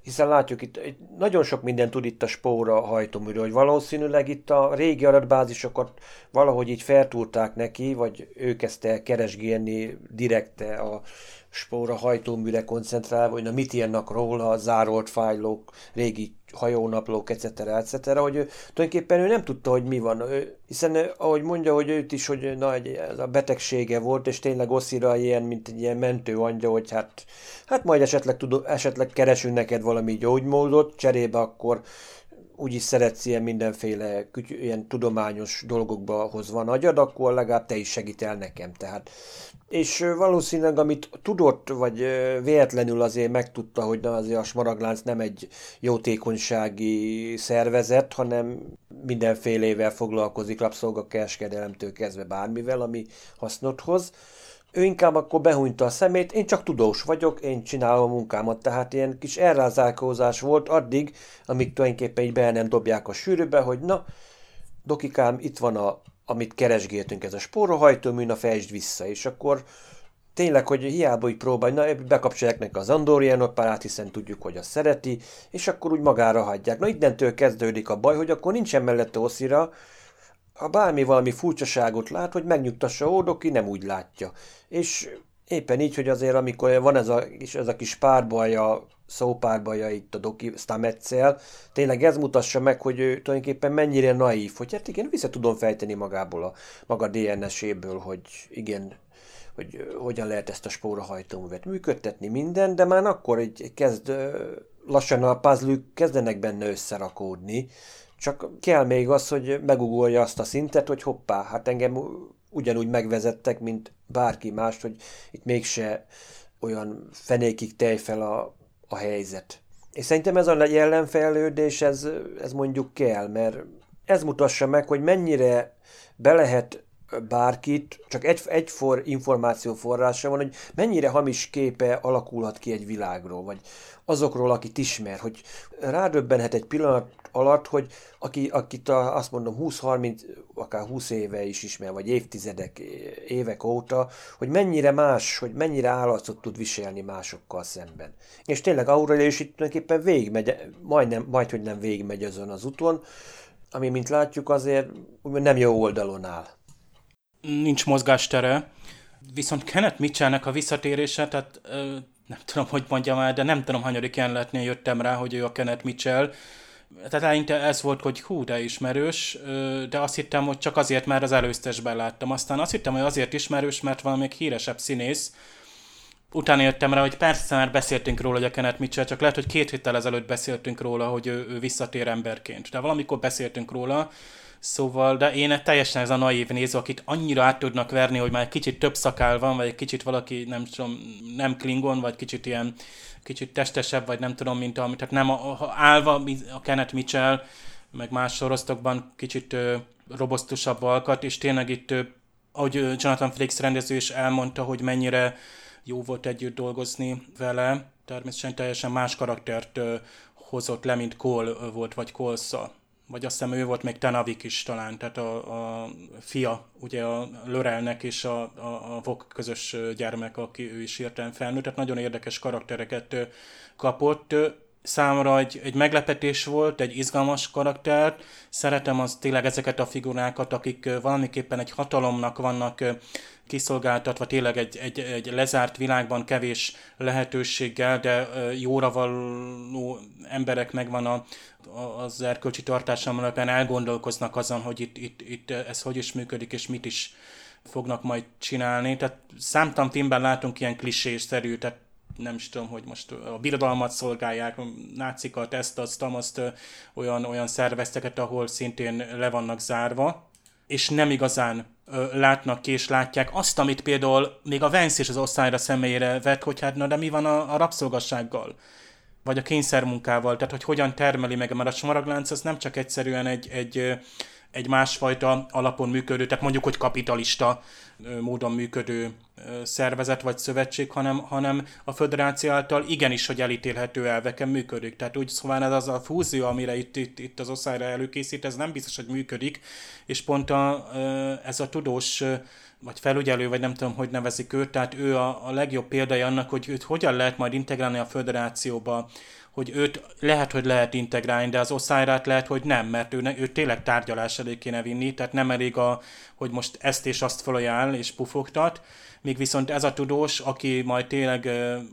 S2: hiszen látjuk itt, nagyon sok minden tud itt a spóra hajtóműről, hogy valószínűleg itt a régi adatbázisokat valahogy így feltúrták neki, vagy ő kezdte keresgélni direkte a spóra hajtóműre koncentrálva, hogy na mit írnak róla, zárolt fájlok, régi hajónaplók, etc. etc., hogy ő, tulajdonképpen ő nem tudta, hogy mi van. Ő, hiszen ahogy mondja, hogy őt is, hogy na, egy, ez a betegsége volt, és tényleg Oszira ilyen, mint egy ilyen mentő anyja, hogy hát, hát majd esetleg, tud, esetleg keresünk neked valami gyógymódot, cserébe akkor úgyis szeretsz ilyen mindenféle ilyen tudományos dolgokba hozva nagyad, akkor legalább te is segítel nekem. Tehát és valószínűleg amit tudott, vagy véletlenül azért megtudta, hogy azért a Smaraglánc nem egy jótékonysági szervezet, hanem mindenfélével foglalkozik rabszolgakereskedelemtől kezdve bármivel, ami hasznot hoz. Ő inkább akkor behúnyta a szemét, én csak tudós vagyok, én csinálom a munkámat, tehát ilyen kis elrázálkozás volt addig, amíg tulajdonképpen így be nem dobják a sűrűbe, hogy na, dokikám, itt van a amit keresgéltünk, ez a spórohajtómű, na fejtsd vissza, és akkor tényleg, hogy hiába úgy próbálj, na bekapcsolják neki az Andorian operát, hiszen tudjuk, hogy azt szereti, és akkor úgy magára hagyják. Na innentől kezdődik a baj, hogy akkor nincsen mellette Oszira, ha bármi valami furcsaságot lát, hogy megnyugtassa Ódoki, nem úgy látja. És éppen így, hogy azért amikor van ez a, ez a kis párbaja szópárbaja itt a Doki Stametszel, tényleg ez mutassa meg, hogy ő tulajdonképpen mennyire naív, hogy hát igen, vissza tudom fejteni magából a maga DNS-éből, hogy igen, hogy hogyan lehet ezt a spórahajtóművet működtetni, minden, de már akkor egy kezd, lassan a puzzle kezdenek benne összerakódni, csak kell még az, hogy megugolja azt a szintet, hogy hoppá, hát engem ugyanúgy megvezettek, mint bárki más, hogy itt mégse olyan fenékig tej fel a a helyzet. És szerintem ez a jelenfejlődés, ez, ez mondjuk kell, mert ez mutassa meg, hogy mennyire be lehet bárkit, csak egy, egy for információ forrása van, hogy mennyire hamis képe alakulhat ki egy világról, vagy azokról, akit ismer, hogy rádöbbenhet egy pillanat alatt, hogy aki, akit a, azt mondom 20-30, akár 20 éve is ismer, vagy évtizedek, évek óta, hogy mennyire más, hogy mennyire állatot tud viselni másokkal szemben. És tényleg Aurelia is itt tulajdonképpen végigmegy, majdnem, majd, hogy nem végigmegy azon az úton, ami, mint látjuk, azért nem jó oldalon áll.
S3: Nincs mozgástere, viszont Kenneth Mitchellnek a visszatérése, tehát nem tudom, hogy mondjam el, de nem tudom, hanyadik jelenetnél jöttem rá, hogy ő a Kenneth Mitchell, tehát eleinte ez volt, hogy hú, de ismerős, de azt hittem, hogy csak azért, mert az előztesben láttam. Aztán azt hittem, hogy azért ismerős, mert valami híresebb színész. Utána jöttem rá, hogy persze már beszéltünk róla, hogy a Kenneth Mitchell, csak lehet, hogy két héttel ezelőtt beszéltünk róla, hogy ő, ő visszatér emberként. De valamikor beszéltünk róla, Szóval, de én teljesen ez a naív néző, akit annyira át tudnak verni, hogy már kicsit több szakál van, vagy egy kicsit valaki, nem tudom, nem klingon, vagy kicsit ilyen kicsit testesebb, vagy nem tudom, mint ami, tehát nem a, a, állva a Kenneth Mitchell, meg más sorosztokban kicsit ö, robosztusabb alkat, és tényleg itt, ö, ahogy Jonathan Frakes rendező is elmondta, hogy mennyire jó volt együtt dolgozni vele, természetesen teljesen más karaktert ö, hozott le, mint Cole volt, vagy Colsa vagy azt hiszem ő volt még Tenavik is talán, tehát a, a fia, ugye a Lörelnek és a, a, a Vok közös gyermek, aki ő is értelem felnőtt, tehát nagyon érdekes karaktereket kapott. Számomra egy, egy meglepetés volt, egy izgalmas karaktert. Szeretem az tényleg ezeket a figurákat, akik valamiképpen egy hatalomnak vannak kiszolgáltatva tényleg egy, egy, egy lezárt világban kevés lehetőséggel, de jóra való emberek megvan a, az erkölcsi tartásom alapján elgondolkoznak azon, hogy itt, itt, itt ez hogy is működik, és mit is fognak majd csinálni. Tehát számtalan filmben látunk ilyen klisésszerű, tehát nem is tudom, hogy most a birodalmat szolgálják, nácikat, ezt, azt, azt, olyan, olyan szervezteket, ahol szintén le vannak zárva, és nem igazán látnak ki és látják azt, amit például még a Vance és az osztályra személyére vett, hogy hát na de mi van a, a rabszolgassággal? vagy a kényszermunkával, tehát hogy hogyan termeli meg, mert a smaraglánc az nem csak egyszerűen egy, egy, egy másfajta alapon működő, tehát mondjuk, hogy kapitalista módon működő szervezet vagy szövetség, hanem, hanem a föderáció által igenis, hogy elítélhető elveken működik. Tehát úgy szóval ez az a fúzió, amire itt, itt, itt az oszályra előkészít, ez nem biztos, hogy működik, és pont a, ez a tudós vagy felügyelő, vagy nem tudom, hogy nevezik őt, tehát ő a, a legjobb példája annak, hogy őt hogyan lehet majd integrálni a föderációba, hogy őt lehet, hogy lehet integrálni, de az oszályrát lehet, hogy nem, mert ő, ő tényleg tárgyalás elé kéne vinni, tehát nem elég, a, hogy most ezt és azt felajánl és pufogtat, míg viszont ez a tudós, aki majd tényleg,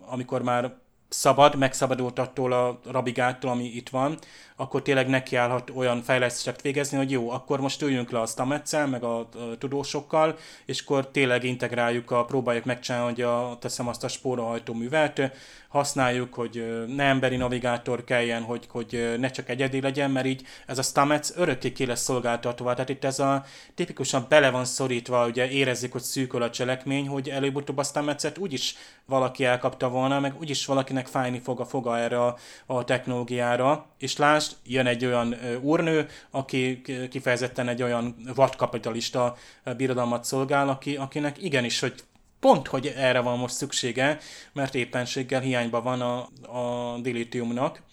S3: amikor már szabad, megszabadult attól a rabigától, ami itt van, akkor tényleg nekiállhat olyan fejlesztéseket végezni, hogy jó, akkor most üljünk le a Stametszel, meg a, a tudósokkal, és akkor tényleg integráljuk, a, próbáljuk megcsinálni, hogy a, teszem azt a spórahajtó művet, használjuk, hogy ne emberi navigátor kelljen, hogy, hogy ne csak egyedi legyen, mert így ez a Stamets örökké ki lesz szolgáltatva. Tehát itt ez a tipikusan bele van szorítva, ugye érezzük, hogy szűköl a cselekmény, hogy előbb-utóbb a Stametset úgyis valaki elkapta volna, meg úgyis valakinek fájni fog a foga erre a, a technológiára. És lásd, jön egy olyan úrnő, aki kifejezetten egy olyan vadkapitalista birodalmat szolgál, aki, akinek igenis, hogy pont, hogy erre van most szüksége, mert éppenséggel hiányban van a, a dilitiumnak.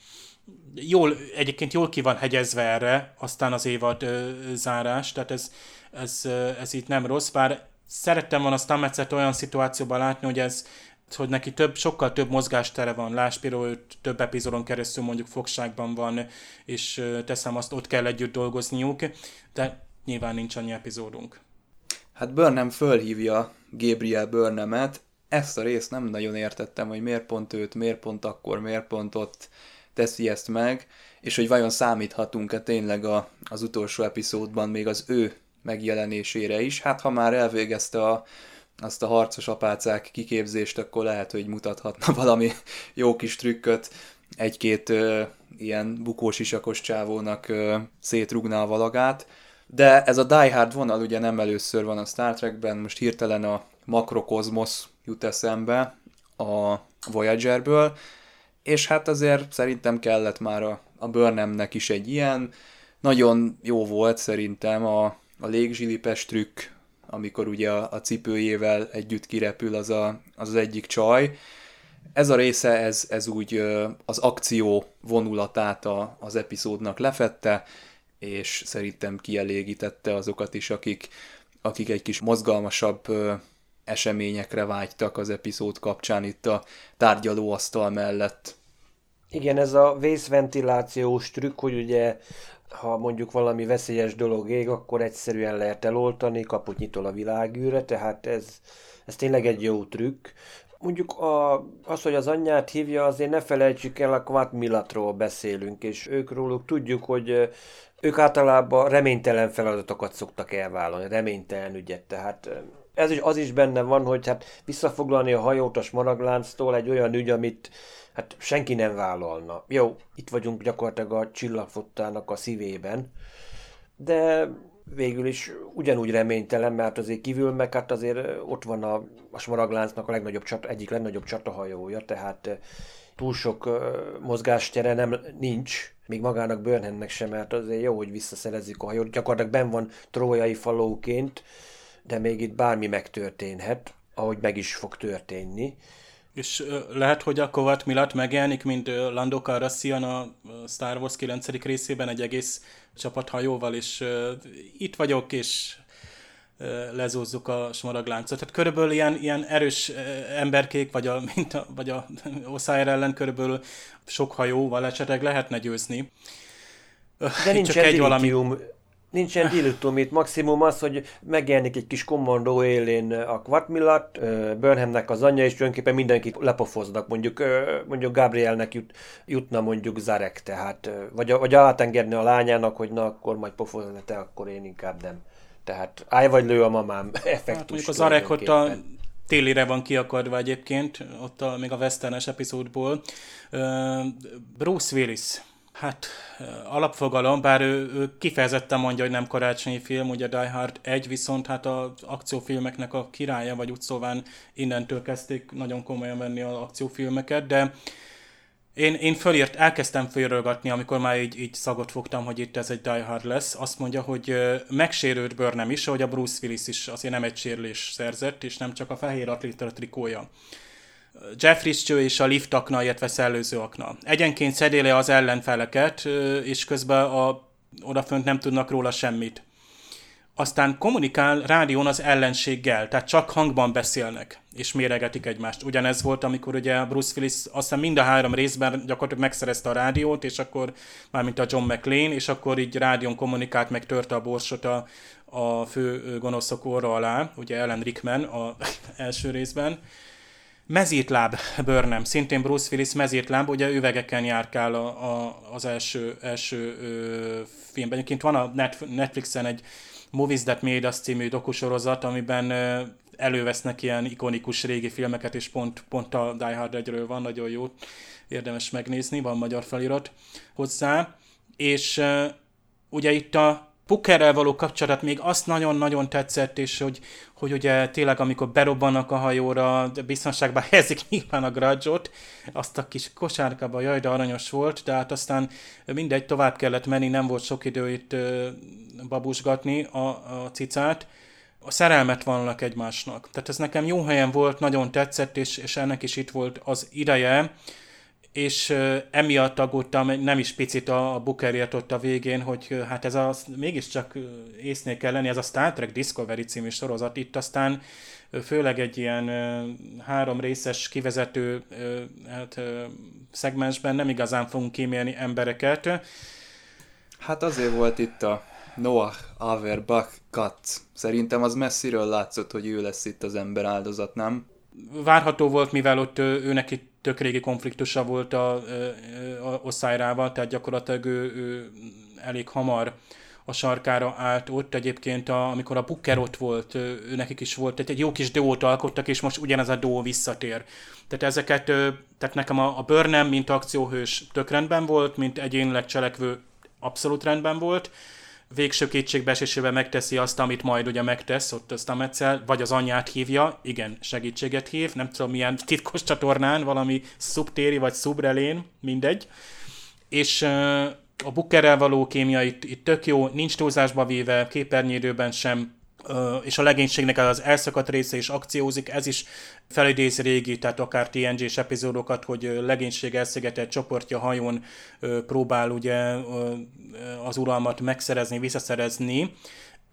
S3: Jól, egyébként jól ki van hegyezve erre, aztán az évad ö, zárás, tehát ez, ez, ez itt nem rossz, bár szerettem volna a Stammetszet olyan szituációban látni, hogy ez, hogy neki több, sokkal több mozgástere van. Lásd például, több epizódon keresztül mondjuk fogságban van, és teszem azt, ott kell együtt dolgozniuk, de nyilván nincs annyi epizódunk.
S1: Hát Burnham fölhívja Gabriel Burnhamet, ezt a részt nem nagyon értettem, hogy miért pont őt, miért pont akkor, miért pont ott teszi ezt meg, és hogy vajon számíthatunk-e tényleg a, az utolsó epizódban még az ő megjelenésére is. Hát ha már elvégezte a, azt a harcos apácák kiképzést, akkor lehet, hogy mutathatna valami jó kis trükköt, egy-két ö, ilyen bukós isakos csávónak ö, szétrugná a valagát. De ez a Die Hard vonal ugye nem először van a Star Trekben, most hirtelen a Makrokozmosz jut eszembe a Voyagerből, és hát azért szerintem kellett már a, a Burnhamnek is egy ilyen. Nagyon jó volt szerintem a, a légzsilipes trükk, amikor ugye a, a cipőjével együtt kirepül az, a, az, az egyik csaj. Ez a része, ez, ez úgy az akció vonulatát a, az epizódnak lefette, és szerintem kielégítette azokat is, akik, akik egy kis mozgalmasabb eseményekre vágytak az epizód kapcsán itt a tárgyalóasztal mellett.
S2: Igen, ez a vészventilációs trükk, hogy ugye ha mondjuk valami veszélyes dolog ég, akkor egyszerűen lehet eloltani, kaput nyitol a világűre, tehát ez, ez tényleg egy jó trükk. Mondjuk a, az, hogy az anyját hívja, azért ne felejtsük el, a Quat Milatról beszélünk, és ők róluk tudjuk, hogy ők általában reménytelen feladatokat szoktak elvállalni, reménytelen ügyet, tehát ez is, az is benne van, hogy hát visszafoglalni a hajót a smaraglánctól egy olyan ügy, amit hát senki nem vállalna. Jó, itt vagyunk gyakorlatilag a csillagfottának a szívében, de végül is ugyanúgy reménytelen, mert azért kívül meg hát azért ott van a, a smaragláncnak a legnagyobb csata, egyik legnagyobb csatahajója, tehát túl sok mozgástere nem nincs, még magának Burnhamnek sem, mert azért jó, hogy visszaszerezzük a hajót. Gyakorlatilag ben van trójai falóként, de még itt bármi megtörténhet, ahogy meg is fog történni.
S3: És lehet, hogy a Kovat Milat megjelenik, mint Lando Calrissian a Star Wars 9. részében egy egész csapathajóval, és itt vagyok, és lezúzzuk a smaragláncot. Tehát körülbelül ilyen, ilyen erős emberkék, vagy a, mint a, vagy a Oszájer ellen körülbelül sok hajóval esetleg lehetne győzni.
S2: De nincs csak egy valami... Nincsen dilutum itt, maximum az, hogy megjelenik egy kis kommandó élén a Quatmillat, Burnhamnek az anyja, és tulajdonképpen mindenki lepofoznak, mondjuk, mondjuk Gabrielnek jut, jutna mondjuk Zarek, tehát, vagy, vagy átengedni a lányának, hogy na, akkor majd pofozni te, akkor én inkább nem. Tehát állj vagy lő a mamám effektus. Hát
S3: mondjuk az Arek ott a télire van kiakadva egyébként, ott a, még a westernes epizódból. Bruce Willis, hát alapfogalom, bár ő, ő kifejezetten mondja, hogy nem karácsonyi film, ugye Die Hard 1, viszont hát az akciófilmeknek a királya, vagy úgy szóván innentől kezdték nagyon komolyan venni az akciófilmeket, de én, én fölírt, elkezdtem fölrögatni, amikor már így, így szagot fogtam, hogy itt ez egy Die Hard lesz. Azt mondja, hogy megsérült Burnham is, hogy a Bruce Willis is azért nem egy sérülés szerzett, és nem csak a fehér atléta trikója. Jeffrey Stew és a lift akna, illetve szellőző akna. Egyenként szedéli az ellenfeleket, és közben a, odafönt nem tudnak róla semmit aztán kommunikál rádión az ellenséggel, tehát csak hangban beszélnek, és méregetik egymást. Ugyanez volt, amikor ugye Bruce Willis azt hiszem mind a három részben gyakorlatilag megszerezte a rádiót, és akkor, mármint a John McLean, és akkor így rádión kommunikált, meg törte a borsot a, a fő gonoszok óra alá, ugye Ellen Rickman a első részben. Mezítláb Burnham, szintén Bruce Willis mezítláb, ugye üvegeken járkál a, a, az első, első ö, filmben. Egyébként van a Netflixen egy Movies That Made Us című dokusorozat, amiben elővesznek ilyen ikonikus régi filmeket, és pont, pont a Die Hard 1 van, nagyon jó, érdemes megnézni, van magyar felirat hozzá. És ugye itt a Pukerrel való kapcsolat még azt nagyon-nagyon tetszett, és hogy, hogy ugye tényleg amikor berobbannak a hajóra, biztonságban helyezik nyilván a grudge azt a kis kosárkába, jaj, de aranyos volt, de hát aztán mindegy, tovább kellett menni, nem volt sok idő itt babusgatni a, a cicát. A szerelmet vannak egymásnak. Tehát ez nekem jó helyen volt, nagyon tetszett, és, és ennek is itt volt az ideje és emiatt aggódtam nem is picit a, a Bookerért ott a végén, hogy hát ez a, mégiscsak észnél kell lenni, ez a Star Trek Discovery című sorozat, itt aztán főleg egy ilyen három részes kivezető hát, szegmensben nem igazán fogunk kímélni embereket.
S1: Hát azért volt itt a Noah Averbach Katz. Szerintem az messziről látszott, hogy ő lesz itt az ember áldozat, nem?
S3: Várható volt, mivel ott őnek itt tök régi konfliktusa volt a, a, Oszájrával, tehát gyakorlatilag ő, ő elég hamar a sarkára állt ott. Egyébként, a, amikor a Booker ott volt, ő, nekik is volt, tehát egy jó kis duót alkottak, és most ugyanez a duó visszatér. Tehát ezeket, tehát nekem a, a Burnham, mint akcióhős tök rendben volt, mint egyénileg cselekvő abszolút rendben volt, végső kétségbeesésében megteszi azt, amit majd ugye megtesz ott a Stametszel, vagy az anyját hívja, igen, segítséget hív, nem tudom milyen titkos csatornán, valami szubtéri vagy szubrelén, mindegy. És a Bookerrel való kémia itt, itt tök jó, nincs túlzásba véve, képernyődőben sem és a legénységnek az elszakadt része is akciózik, ez is felidézi régi, tehát akár TNG-s epizódokat, hogy legénység elszigetelt csoportja hajón próbál ugye az uralmat megszerezni, visszaszerezni,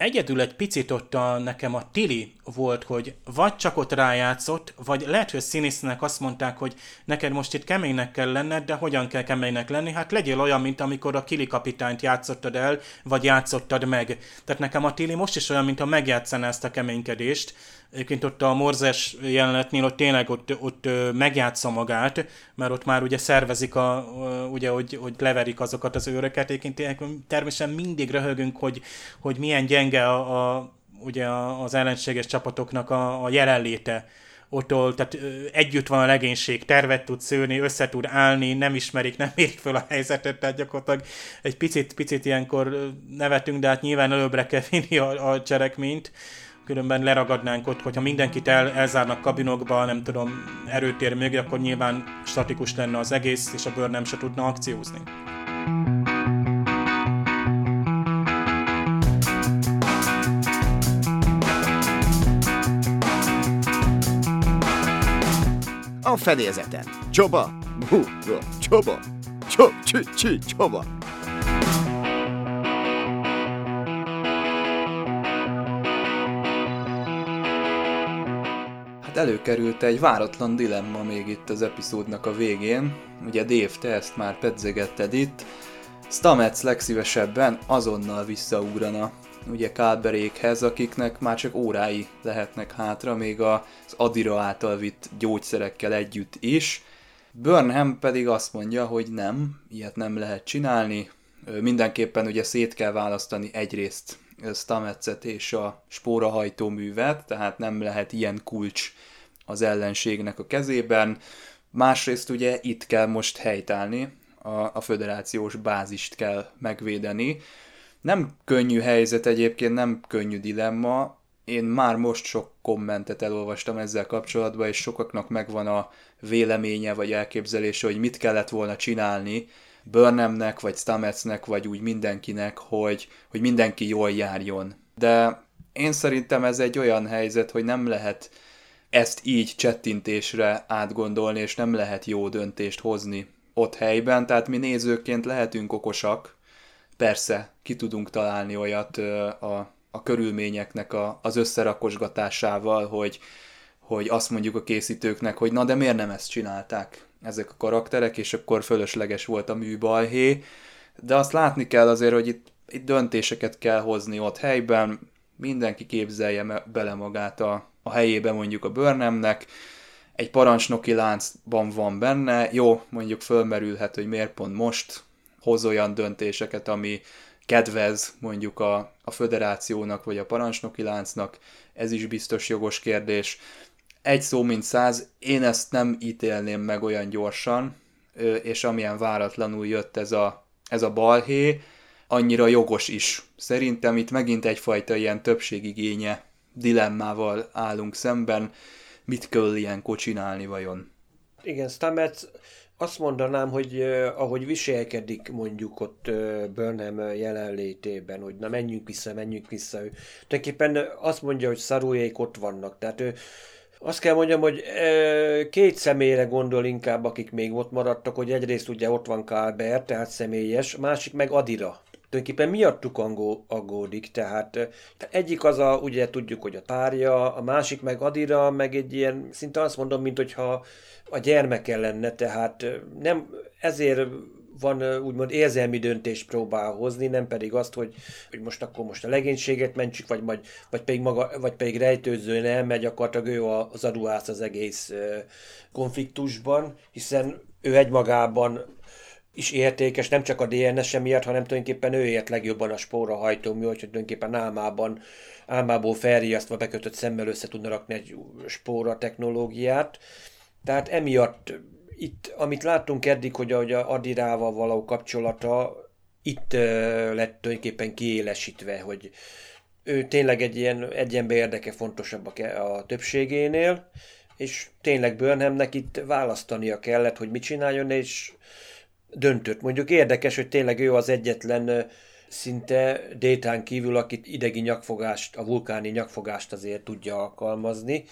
S3: Egyedül egy picit ott a, nekem a Tili volt, hogy vagy csak ott rájátszott, vagy lehet, hogy színésznek azt mondták, hogy neked most itt keménynek kell lenned, de hogyan kell keménynek lenni? Hát legyél olyan, mint amikor a Kili kapitányt játszottad el, vagy játszottad meg. Tehát nekem a Tili most is olyan, mint a megjátszaná ezt a keménykedést, Egyébként ott a Morzes jelenetnél ott tényleg ott, ott megjátsza magát, mert ott már ugye szervezik, a, ugye, hogy, hogy leverik azokat az őröket. Egyébként természetesen mindig röhögünk, hogy, hogy milyen gyenge a, a, ugye az ellenséges csapatoknak a, a jelenléte ottól, tehát együtt van a legénység, tervet tud szőni, össze tud állni, nem ismerik, nem érik fel a helyzetet, tehát gyakorlatilag egy picit, picit ilyenkor nevetünk, de hát nyilván előbbre kell vinni a, a cselekményt különben leragadnánk ott, hogyha mindenkit el, elzárnak kabinokba, nem tudom, erőtér mögé, akkor nyilván statikus lenne az egész, és a bőr nem se tudna akciózni.
S5: A fedélzeten. Csoba! Hú, csoba! Csob, csü, csoba!
S1: Hát előkerült egy váratlan dilemma még itt az epizódnak a végén. Ugye Dave, te ezt már pedzegetted itt. Stamets legszívesebben azonnal visszaugrana ugye Kálberékhez, akiknek már csak órái lehetnek hátra, még az Adira által vitt gyógyszerekkel együtt is. Burnham pedig azt mondja, hogy nem, ilyet nem lehet csinálni, mindenképpen ugye szét kell választani egyrészt Stametszet és a spórahajtóművet, tehát nem lehet ilyen kulcs az ellenségnek a kezében. Másrészt ugye itt kell most helytállni, a, a föderációs bázist kell megvédeni. Nem könnyű helyzet egyébként, nem könnyű dilemma. Én már most sok kommentet elolvastam ezzel kapcsolatban, és sokaknak megvan a véleménye vagy elképzelése, hogy mit kellett volna csinálni, Burnhamnek, vagy Stametsnek, vagy úgy mindenkinek, hogy, hogy mindenki jól járjon. De én szerintem ez egy olyan helyzet, hogy nem lehet ezt így csettintésre átgondolni, és nem lehet jó döntést hozni ott helyben, tehát mi nézőként lehetünk okosak, persze ki tudunk találni olyat a, a körülményeknek a, az összerakosgatásával, hogy, hogy azt mondjuk a készítőknek, hogy na de miért nem ezt csinálták ezek a karakterek, és akkor fölösleges volt a műbalhé, de azt látni kell azért, hogy itt, itt döntéseket kell hozni ott helyben, mindenki képzelje bele magát a, a helyébe mondjuk a Burnhamnek, egy parancsnoki láncban van benne, jó, mondjuk fölmerülhet, hogy miért pont most hoz olyan döntéseket, ami kedvez mondjuk a, a föderációnak vagy a parancsnoki láncnak, ez is biztos jogos kérdés. Egy szó mint száz, én ezt nem ítélném meg olyan gyorsan, és amilyen váratlanul jött ez a, ez a balhé, annyira jogos is. Szerintem itt megint egyfajta ilyen többségigénye dilemmával állunk szemben, mit kell ilyenkor csinálni vajon.
S2: Igen, Stamets azt mondanám, hogy uh, ahogy viselkedik mondjuk ott uh, Burnham jelenlétében, hogy na menjünk vissza, menjünk vissza. Ő tulajdonképpen azt mondja, hogy szarújék ott vannak. Tehát ő azt kell mondjam, hogy uh, két személyre gondol inkább, akik még ott maradtak, hogy egyrészt ugye ott van Kálber, tehát személyes, másik meg Adira tulajdonképpen miattuk angó, aggódik, tehát egyik az a, ugye tudjuk, hogy a párja, a másik meg Adira, meg egy ilyen, szinte azt mondom, mint hogyha a gyermeke lenne, tehát nem, ezért van úgymond érzelmi döntést próbál hozni, nem pedig azt, hogy, hogy most akkor most a legénységet mentsük, vagy, vagy, vagy, pedig, maga, vagy pedig rejtőzően elmegy, gyakorlatilag ő az aduász az egész konfliktusban, hiszen ő egymagában is értékes, nem csak a DNS-e miatt, hanem tulajdonképpen ő ért legjobban a spóra hajtómű, hogy tulajdonképpen álmában, álmából felriasztva bekötött szemmel össze tudna rakni egy spóra technológiát. Tehát emiatt itt, amit láttunk eddig, hogy a Adirával való kapcsolata itt lett tulajdonképpen kiélesítve, hogy ő tényleg egy ilyen egy ember érdeke fontosabb a, a többségénél, és tényleg Burnhamnek itt választania kellett, hogy mit csináljon, és döntött. Mondjuk érdekes, hogy tényleg ő az egyetlen szinte détán kívül, akit idegi nyakfogást, a vulkáni nyakfogást azért tudja alkalmazni,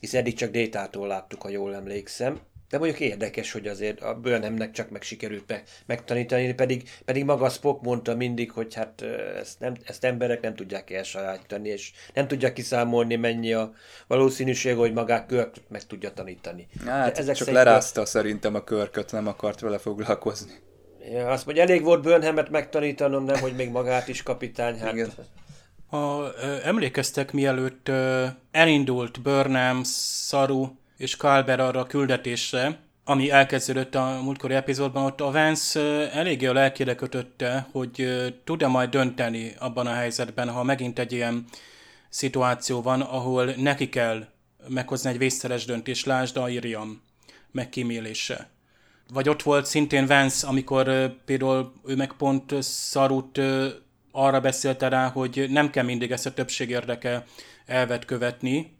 S2: hiszen eddig csak détától láttuk, ha jól emlékszem. De mondjuk érdekes, hogy azért a Burnhamnek csak meg sikerült be, megtanítani, pedig, pedig maga Spock mondta mindig, hogy hát ezt, nem, ezt emberek nem tudják elsajátítani, és nem tudják kiszámolni, mennyi a valószínűség, hogy magát Körk meg tudja tanítani.
S1: Hát, De ezek csak szerint lerázta szerintem a Körköt, nem akart vele foglalkozni.
S2: Ja, azt mondja, elég volt Burnhamet megtanítanom, nem, hogy még magát is kapitány. Hát... Igen.
S3: Ha emlékeztek, mielőtt elindult Burnham, Saru és Kalber arra a küldetésre, ami elkezdődött a múltkori epizódban, ott a Vance eléggé a lelkére kötötte, hogy tud-e majd dönteni abban a helyzetben, ha megint egy ilyen szituáció van, ahol neki kell meghozni egy vészszeres döntést, lásd a Iriam megkímélése. Vagy ott volt szintén Vance, amikor például ő meg pont Szarut arra beszélte rá, hogy nem kell mindig ezt a többség érdeke elvet követni,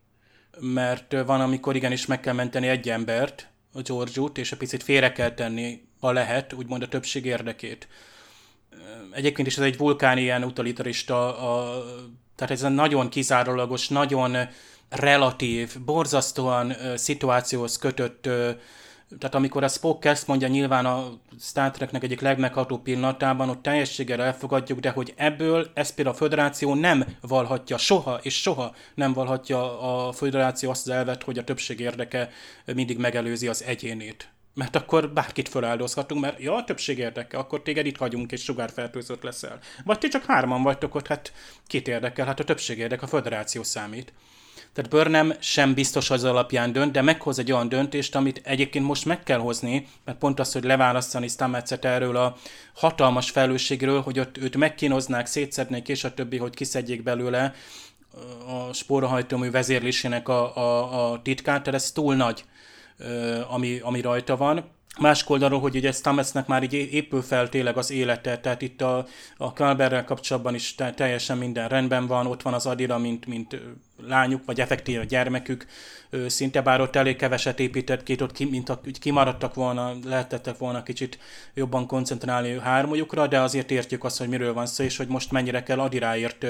S3: mert van, amikor igenis meg kell menteni egy embert, a george és a picit félre kell tenni, ha lehet, úgymond a többség érdekét. Egyébként is ez egy vulkán ilyen utilitarista, a, tehát ez a nagyon kizárólagos, nagyon relatív, borzasztóan szituációhoz kötött tehát amikor a Spock ezt mondja nyilván a Star Treknek egyik legmegható pillanatában, ott teljességgel elfogadjuk, de hogy ebből ezt például a Föderáció nem valhatja soha, és soha nem valhatja a Föderáció azt az elvet, hogy a többség érdeke mindig megelőzi az egyénét. Mert akkor bárkit feláldozhatunk, mert ja, a többség érdeke, akkor téged itt hagyunk, és sugárfertőzött leszel. Vagy ti csak hárman vagytok ott, hát kit érdekel? Hát a többség érdeke, a Föderáció számít. Tehát Burnham sem biztos az alapján dönt, de meghoz egy olyan döntést, amit egyébként most meg kell hozni, mert pont az, hogy leválasztani Stammetszet erről a hatalmas felelősségről, hogy ott őt megkínoznák, szétszednék, és a többi, hogy kiszedjék belőle a spórahajtómű vezérlésének a, a, a titkát, tehát ez túl nagy, ami, ami rajta van. Más oldalról, hogy ugye Stametsnek már így épül fel tényleg az élete, tehát itt a, a Kalberrel kapcsolatban is te, teljesen minden rendben van, ott van az Adira, mint, mint lányuk, vagy effektív a gyermekük, szinte bár ott elég keveset épített két, ott ki, mint a, kimaradtak volna, lehetettek volna kicsit jobban koncentrálni hármójukra, de azért értjük azt, hogy miről van szó, és hogy most mennyire kell Adiráért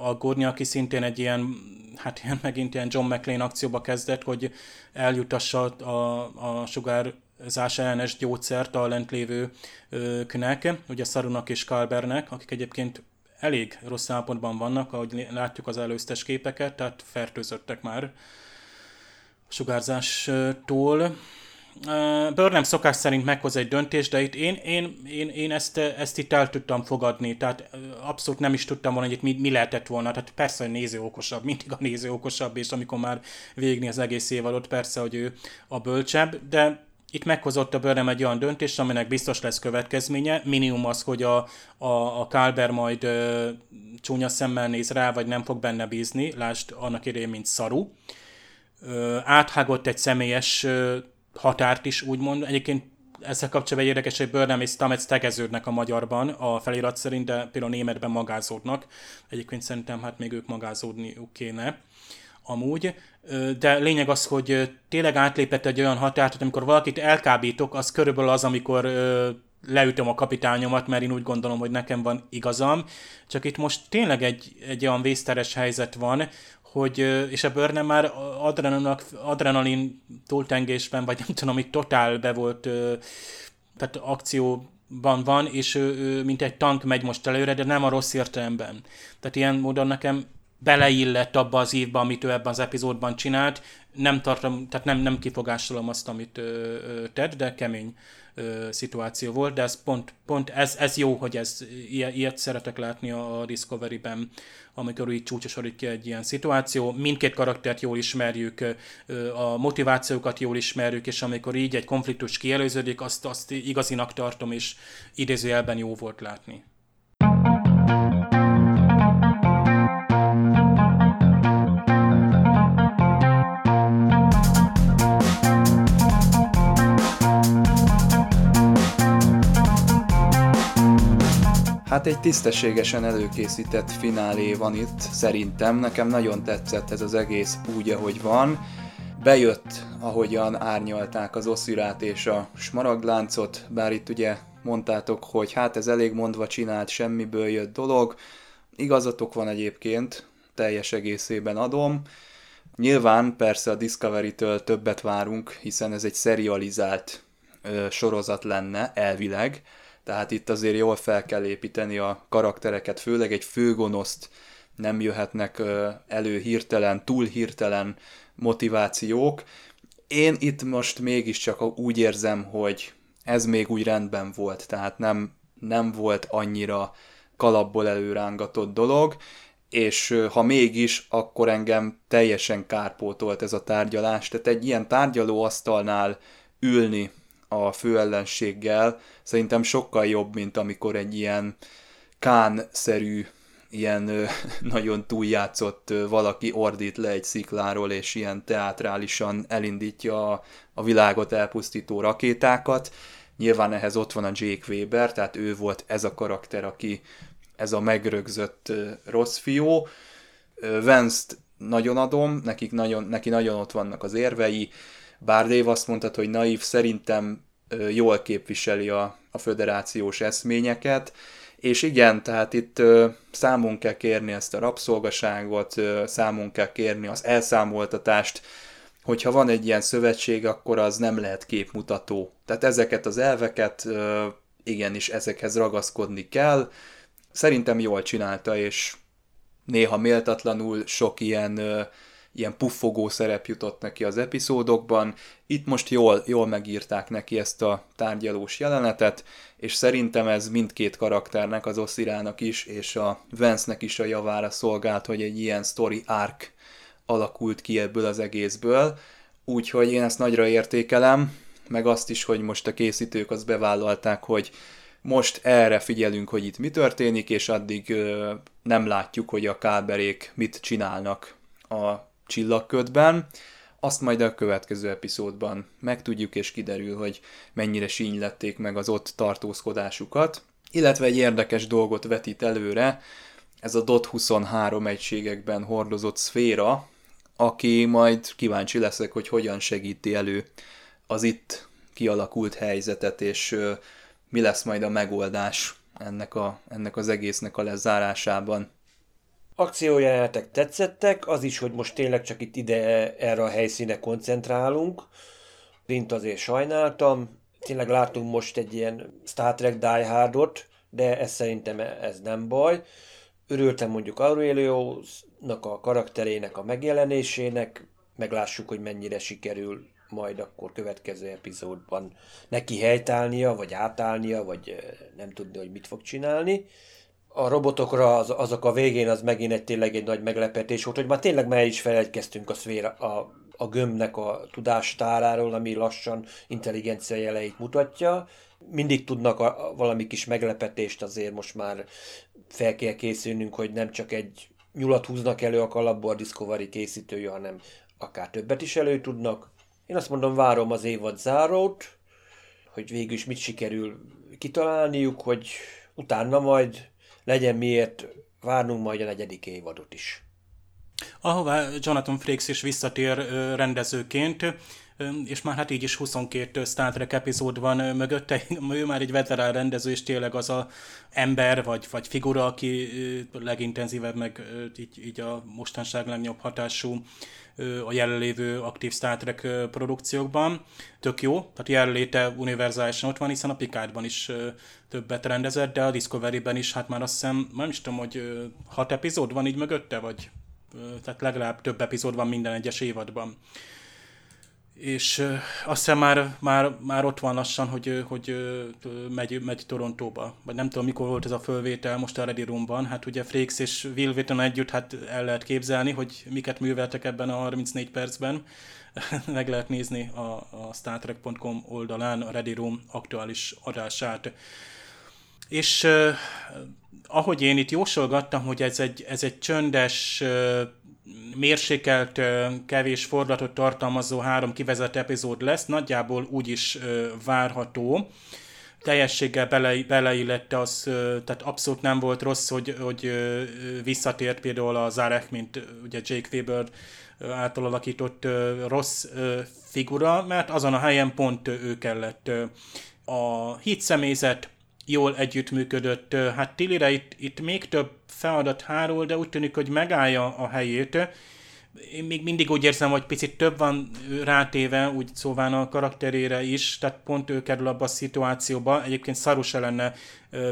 S3: aggódni, aki szintén egy ilyen, hát ilyen megint ilyen John McLean akcióba kezdett, hogy eljutassa a, a sugár zás ellenes gyógyszert a lent lévő knek, ugye Sarunak és Kalbernek, akik egyébként elég rossz állapotban vannak, ahogy látjuk az előztes képeket, tehát fertőzöttek már a sugárzástól. Burnham szokás szerint meghoz egy döntést, de itt én, én, én, én ezt, ezt itt el tudtam fogadni, tehát abszolút nem is tudtam volna, hogy itt mi, mi lehetett volna, tehát persze, hogy néző okosabb, mindig a néző okosabb, és amikor már végni az egész év alatt, persze, hogy ő a bölcsebb, de itt meghozott a Burnham egy olyan döntést, aminek biztos lesz következménye. Minimum az, hogy a, a, a Kálber majd ö, csúnya szemmel néz rá, vagy nem fog benne bízni. Lásd annak idején, mint szaru. Ö, áthágott egy személyes ö, határt is, úgymond. Egyébként ezzel kapcsolatban egy érdekes, hogy Burnham és Stamets tegeződnek a magyarban, a felirat szerint, de például németben magázódnak. Egyébként szerintem hát még ők magázódniuk kéne amúgy, de lényeg az, hogy tényleg átlépett egy olyan határt, hogy amikor valakit elkábítok, az körülbelül az, amikor leütöm a kapitányomat, mert én úgy gondolom, hogy nekem van igazam, csak itt most tényleg egy, egy olyan vészteres helyzet van, hogy, és a Burnham már adrenalin túltengésben, vagy nem tudom, itt totál be volt, tehát akcióban van, és ő, ő, mint egy tank megy most előre, de nem a rossz értelemben. Tehát ilyen módon nekem beleillett abba az évbe, amit ő ebben az epizódban csinált. Nem tartom, tehát nem, nem kifogásolom azt, amit ö, ö, tett, de kemény ö, szituáció volt, de ez pont, pont ez, ez jó, hogy ez, ilyet, ilyet szeretek látni a Discovery-ben, amikor így csúcsosodik ki egy ilyen szituáció. Mindkét karaktert jól ismerjük, a motivációkat jól ismerjük, és amikor így egy konfliktus kielőződik, azt, azt igazinak tartom, és idézőjelben jó volt látni.
S1: Hát egy tisztességesen előkészített finálé van itt, szerintem. Nekem nagyon tetszett ez az egész úgy, ahogy van. Bejött, ahogyan árnyalták az oszirát és a smaragdláncot, bár itt ugye mondtátok, hogy hát ez elég mondva csinált, semmiből jött dolog. Igazatok van egyébként, teljes egészében adom. Nyilván persze a Discovery-től többet várunk, hiszen ez egy serializált ö, sorozat lenne, elvileg, tehát itt azért jól fel kell építeni a karaktereket, főleg egy főgonoszt nem jöhetnek elő hirtelen, túl hirtelen motivációk. Én itt most mégiscsak úgy érzem, hogy ez még úgy rendben volt, tehát nem, nem volt annyira kalapból előrángatott dolog, és ha mégis, akkor engem teljesen kárpótolt ez a tárgyalás. Tehát egy ilyen tárgyalóasztalnál ülni a főellenséggel szerintem sokkal jobb, mint amikor egy ilyen kán-szerű, ilyen ö, nagyon túljátszott ö, valaki ordít le egy szikláról, és ilyen teátrálisan elindítja a, a világot elpusztító rakétákat. Nyilván ehhez ott van a Jake Weber, tehát ő volt ez a karakter, aki ez a megrögzött ö, rossz fiú. Vance-t nagyon adom, nekik nagyon, neki nagyon ott vannak az érvei, bár Dave azt mondta, hogy naív szerintem jól képviseli a, a föderációs eszményeket, és igen, tehát itt számon kell kérni ezt a rabszolgaságot, számon kell kérni az elszámoltatást, hogyha van egy ilyen szövetség, akkor az nem lehet képmutató. Tehát ezeket az elveket ö, igenis ezekhez ragaszkodni kell. Szerintem jól csinálta, és néha méltatlanul sok ilyen ilyen puffogó szerep jutott neki az epizódokban. Itt most jól, jól megírták neki ezt a tárgyalós jelenetet, és szerintem ez mindkét karakternek, az Oszirának is, és a Vance-nek is a javára szolgált, hogy egy ilyen story arc alakult ki ebből az egészből. Úgyhogy én ezt nagyra értékelem, meg azt is, hogy most a készítők azt bevállalták, hogy most erre figyelünk, hogy itt mi történik, és addig ö, nem látjuk, hogy a káberék mit csinálnak a csillagködben, azt majd a következő epizódban megtudjuk és kiderül, hogy mennyire sínylették meg az ott tartózkodásukat. Illetve egy érdekes dolgot vetít előre, ez a DOT 23 egységekben hordozott szféra, aki majd kíváncsi leszek, hogy hogyan segíti elő az itt kialakult helyzetet, és mi lesz majd a megoldás ennek, a, ennek az egésznek a lezárásában
S2: akciójelenetek tetszettek, az is, hogy most tényleg csak itt ide erre a helyszíne koncentrálunk. Rint azért sajnáltam. Tényleg látunk most egy ilyen Star Trek Die Hardot, de ez szerintem ez nem baj. Örültem mondjuk Aureliusnak a karakterének a megjelenésének, meglássuk, hogy mennyire sikerül majd akkor következő epizódban neki helytállnia, vagy átállnia, vagy nem tudni, hogy mit fog csinálni. A robotokra az, azok a végén az megint egy tényleg egy nagy meglepetés volt, hogy már tényleg már is felejtkeztünk a, szféra, a, a gömbnek a tudástáráról, ami lassan intelligencia jeleit mutatja. Mindig tudnak a, a, valami kis meglepetést, azért most már fel kell készülnünk, hogy nem csak egy nyulat húznak elő a kalapból a Discovery készítői, hanem akár többet is elő tudnak. Én azt mondom, várom az évad zárót, hogy végül is mit sikerül kitalálniuk, hogy utána majd legyen miért várnunk majd a negyedik évadot is.
S3: Ahová Jonathan Frakes is visszatér rendezőként, és már hát így is 22 Star Trek epizód van mögötte, ő már egy veterán rendező, és tényleg az a ember, vagy, vagy figura, aki legintenzívebb, meg így, így a mostanság legnagyobb hatású a jelenlévő aktív Star Trek produkciókban. Tök jó, tehát jelenléte univerzálisan ott van, hiszen a Picardban is többet rendezett, de a Discovery-ben is, hát már azt hiszem, nem is tudom, hogy hat epizód van így mögötte, vagy tehát legalább több epizód van minden egyes évadban és azt hiszem már, már, már ott van lassan, hogy, hogy megy, megy Torontóba. Vagy nem tudom, mikor volt ez a fölvétel most a Ready Roomban. Hát ugye Frakes és Will Wheaton együtt hát el lehet képzelni, hogy miket műveltek ebben a 34 percben. Meg lehet nézni a, a StarTrek.com oldalán a Ready Room aktuális adását. És uh, ahogy én itt jósolgattam, hogy ez egy, ez egy csöndes, uh, mérsékelt, kevés fordulatot tartalmazó három kivezett epizód lesz, nagyjából úgy is várható. Teljességgel bele, beleillette az, tehát abszolút nem volt rossz, hogy, hogy visszatért például a Zarek, mint ugye Jake Weber által alakított rossz figura, mert azon a helyen pont ő kellett. A hit személyzet jól együttműködött. Hát Tillire itt, itt még több feladat hárul, de úgy tűnik, hogy megállja a helyét. Én még mindig úgy érzem, hogy picit több van rátéve, úgy szóván a karakterére is, tehát pont ő kerül abba a szituációba. Egyébként szarú se lenne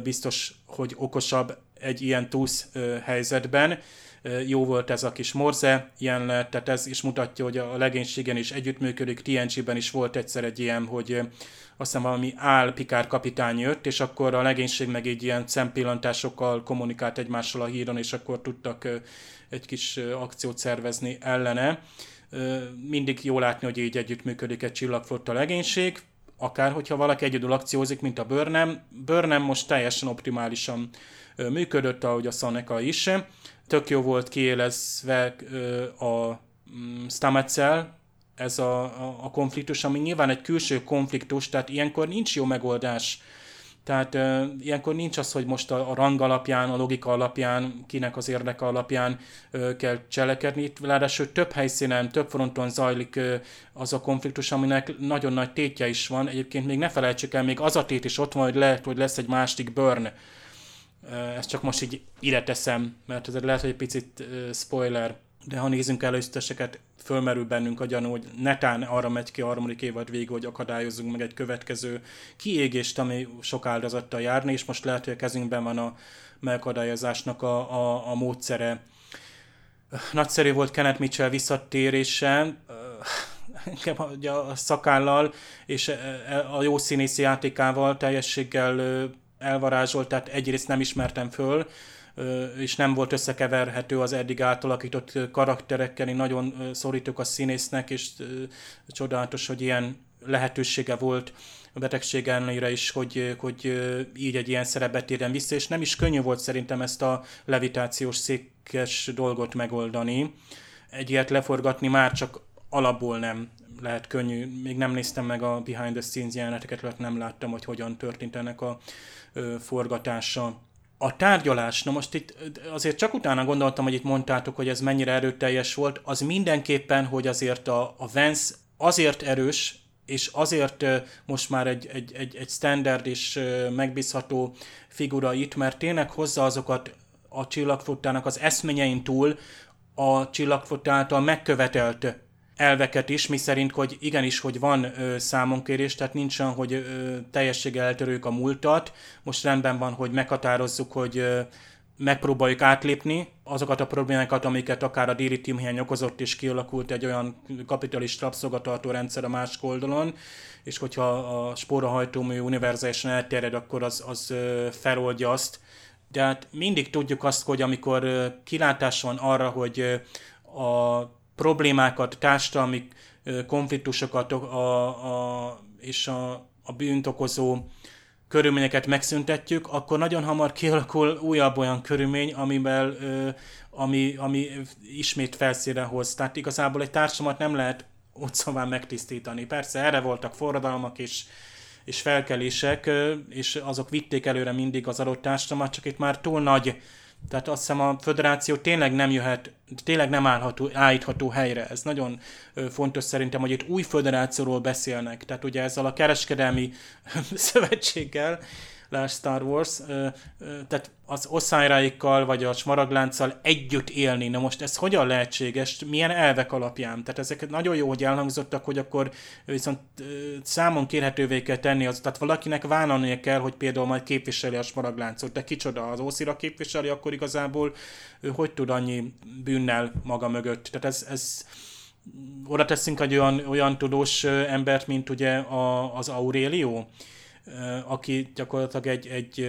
S3: biztos, hogy okosabb egy ilyen túsz helyzetben. Jó volt ez a kis Morze jelenet, tehát ez is mutatja, hogy a legénységen is együttműködik. TNG-ben is volt egyszer egy ilyen, hogy azt hiszem valami áll Pikár kapitány jött, és akkor a legénység meg így ilyen szempillantásokkal kommunikált egymással a híron, és akkor tudtak egy kis akciót szervezni ellene. Mindig jó látni, hogy így együttműködik egy csillagflotta legénység, akár hogyha valaki egyedül akciózik, mint a Börnem. Börnem most teljesen optimálisan működött, ahogy a Szaneka is. Tök jó volt kiélezve a mm, Stametszel, ez a, a, a konfliktus, ami nyilván egy külső konfliktus, tehát ilyenkor nincs jó megoldás. Tehát uh, ilyenkor nincs az, hogy most a, a rang alapján, a logika alapján, kinek az érdeke alapján uh, kell cselekedni. Itt ráadásul több helyszínen, több fronton zajlik uh, az a konfliktus, aminek nagyon nagy tétje is van. Egyébként még ne felejtsük el, még az a tét is ott van, hogy lehet, hogy lesz egy másik burn. Ezt csak most így ide teszem, mert ez lehet, hogy egy picit spoiler de ha nézzünk előzteseket, fölmerül bennünk a gyanú, hogy netán arra megy ki a harmadik évad végig, hogy akadályozzunk meg egy következő kiégést, ami sok áldozattal járni, és most lehet, hogy a kezünkben van a megakadályozásnak a, a, a módszere. Nagyszerű volt Kenneth Mitchell visszatérése, a szakállal és a jó színészi játékával teljességgel elvarázsolt, tehát egyrészt nem ismertem föl, és nem volt összekeverhető az eddig átalakított karakterekkel. Én nagyon szorítok a színésznek, és csodálatos, hogy ilyen lehetősége volt a betegség ellenére is, hogy, hogy így egy ilyen szerepet érjen vissza, és nem is könnyű volt szerintem ezt a levitációs székes dolgot megoldani. Egy ilyet leforgatni már csak alapból nem lehet könnyű. Még nem néztem meg a behind the scenes jeleneteket, nem láttam, hogy hogyan történt ennek a forgatása a tárgyalás, na most itt azért csak utána gondoltam, hogy itt mondtátok, hogy ez mennyire erőteljes volt, az mindenképpen, hogy azért a, a Vance azért erős, és azért most már egy, egy, egy, egy standard és megbízható figura itt, mert tényleg hozza azokat a csillagfottának az eszményein túl a csillagfottá által megkövetelt elveket is, mi szerint, hogy igenis, hogy van ö, számonkérés, tehát nincs olyan, hogy ö, teljességgel eltörők a múltat. Most rendben van, hogy meghatározzuk, hogy ö, megpróbáljuk átlépni azokat a problémákat, amiket akár a déli tímhiány okozott, és kialakult egy olyan kapitalista rabszolgatartó rendszer a másik oldalon, és hogyha a spórahajtómű univerzálisan elterjed, akkor az, az feloldja azt. De hát mindig tudjuk azt, hogy amikor kilátás van arra, hogy a problémákat, társadalmi konfliktusokat a, a, és a, a bűnt okozó körülményeket megszüntetjük, akkor nagyon hamar kialakul újabb olyan körülmény, amivel, ami, ami ismét felszíre hoz. Tehát igazából egy társadalmat nem lehet szóval megtisztítani. Persze erre voltak forradalmak és, és felkelések, és azok vitték előre mindig az adott társadalmat, csak itt már túl nagy tehát azt hiszem a föderáció tényleg nem jöhet, tényleg nem állható, állítható helyre. Ez nagyon fontos szerintem, hogy itt új föderációról beszélnek. Tehát ugye ezzel a kereskedelmi szövetséggel lásd Star Wars, tehát az oszályráikkal vagy a smaraglánccal együtt élni. Na most ez hogyan lehetséges, milyen elvek alapján? Tehát ezek nagyon jó, hogy elhangzottak, hogy akkor viszont számon kérhetővé kell tenni, az, tehát valakinek vállalnia kell, hogy például majd képviseli a smaragláncot, de kicsoda az ószira képviseli, akkor igazából ő hogy tud annyi bűnnel maga mögött? Tehát ez, ez oda teszünk egy olyan, olyan tudós embert, mint ugye a, az Aurelio, aki gyakorlatilag egy, egy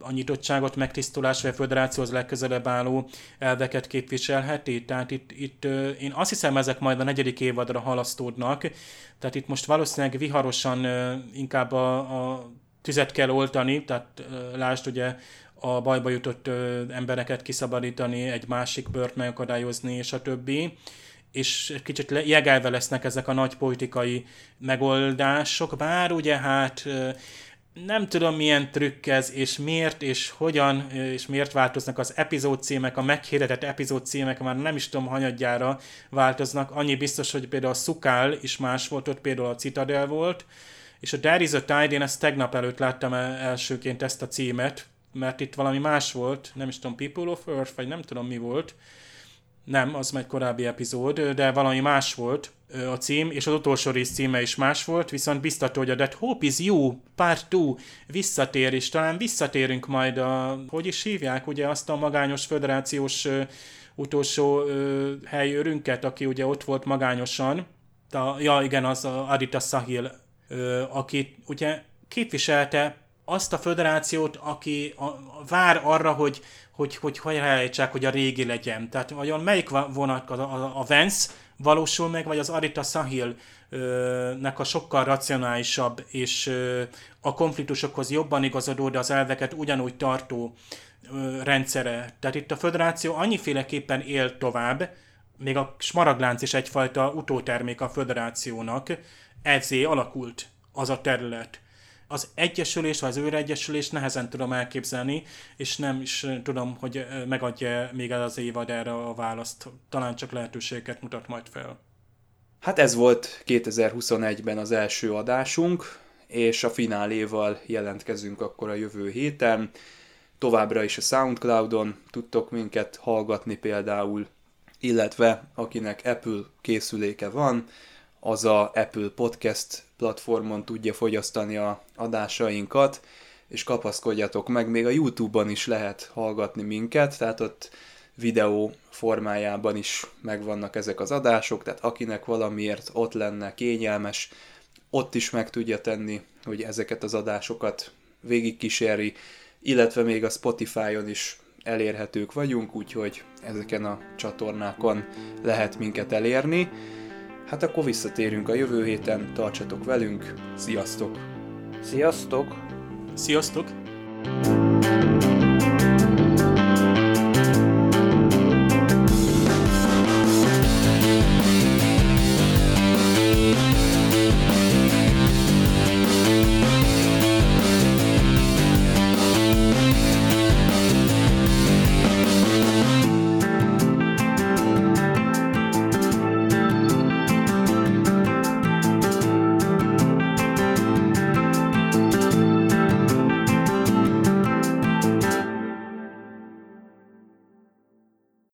S3: a nyitottságot, megtisztulás vagy a föderációhoz legközelebb álló elveket képviselheti. Tehát itt, itt én azt hiszem, ezek majd a negyedik évadra halasztódnak. Tehát itt most valószínűleg viharosan inkább a, a tüzet kell oltani, tehát lásd ugye a bajba jutott embereket kiszabadítani, egy másik bört megakadályozni, és a többi és kicsit jegelve lesznek ezek a nagy politikai megoldások, bár ugye hát nem tudom milyen trükk ez, és miért, és hogyan, és miért változnak az epizód címek, a meghirdetett epizód címek, már nem is tudom, hanyadjára változnak. Annyi biztos, hogy például a Szukál is más volt, ott például a Citadel volt, és a There is a Tide, én ezt tegnap előtt láttam elsőként ezt a címet, mert itt valami más volt, nem is tudom, People of Earth, vagy nem tudom mi volt, nem, az már egy korábbi epizód, de valami más volt a cím, és az utolsó rész címe is más volt, viszont biztató, hogy a That Hope is You Part 2 visszatér, és talán visszatérünk majd a, hogy is hívják, ugye azt a magányos föderációs utolsó helyőrünket, aki ugye ott volt magányosan, a, ja igen, az a Adita Sahil, aki ugye képviselte azt a föderációt, aki a, a vár arra, hogy hogy hogy, helyejtsák, hogy a régi legyen. Tehát vajon melyik vonat, a, a, a Vance valósul meg, vagy az Arita Sahil nek a sokkal racionálisabb és ö, a konfliktusokhoz jobban igazodó, de az elveket ugyanúgy tartó ö, rendszere. Tehát itt a föderáció annyiféleképpen él tovább, még a smaraglánc is egyfajta utótermék a föderációnak, ezé alakult az a terület az egyesülés, vagy az őregyesülés nehezen tudom elképzelni, és nem is tudom, hogy megadja még el az évad erre a választ. Talán csak lehetőségeket mutat majd fel.
S1: Hát ez volt 2021-ben az első adásunk, és a fináléval jelentkezünk akkor a jövő héten. Továbbra is a Soundcloudon tudtok minket hallgatni például, illetve akinek Apple készüléke van, az a Apple Podcast platformon tudja fogyasztani a adásainkat, és kapaszkodjatok meg, még a YouTube-on is lehet hallgatni minket, tehát ott videó formájában is megvannak ezek az adások, tehát akinek valamiért ott lenne kényelmes, ott is meg tudja tenni, hogy ezeket az adásokat végigkíséri, illetve még a Spotify-on is elérhetők vagyunk, úgyhogy ezeken a csatornákon lehet minket elérni. Hát akkor visszatérünk a jövő héten, tartsatok velünk, sziasztok!
S2: Sziasztok!
S3: Sziasztok!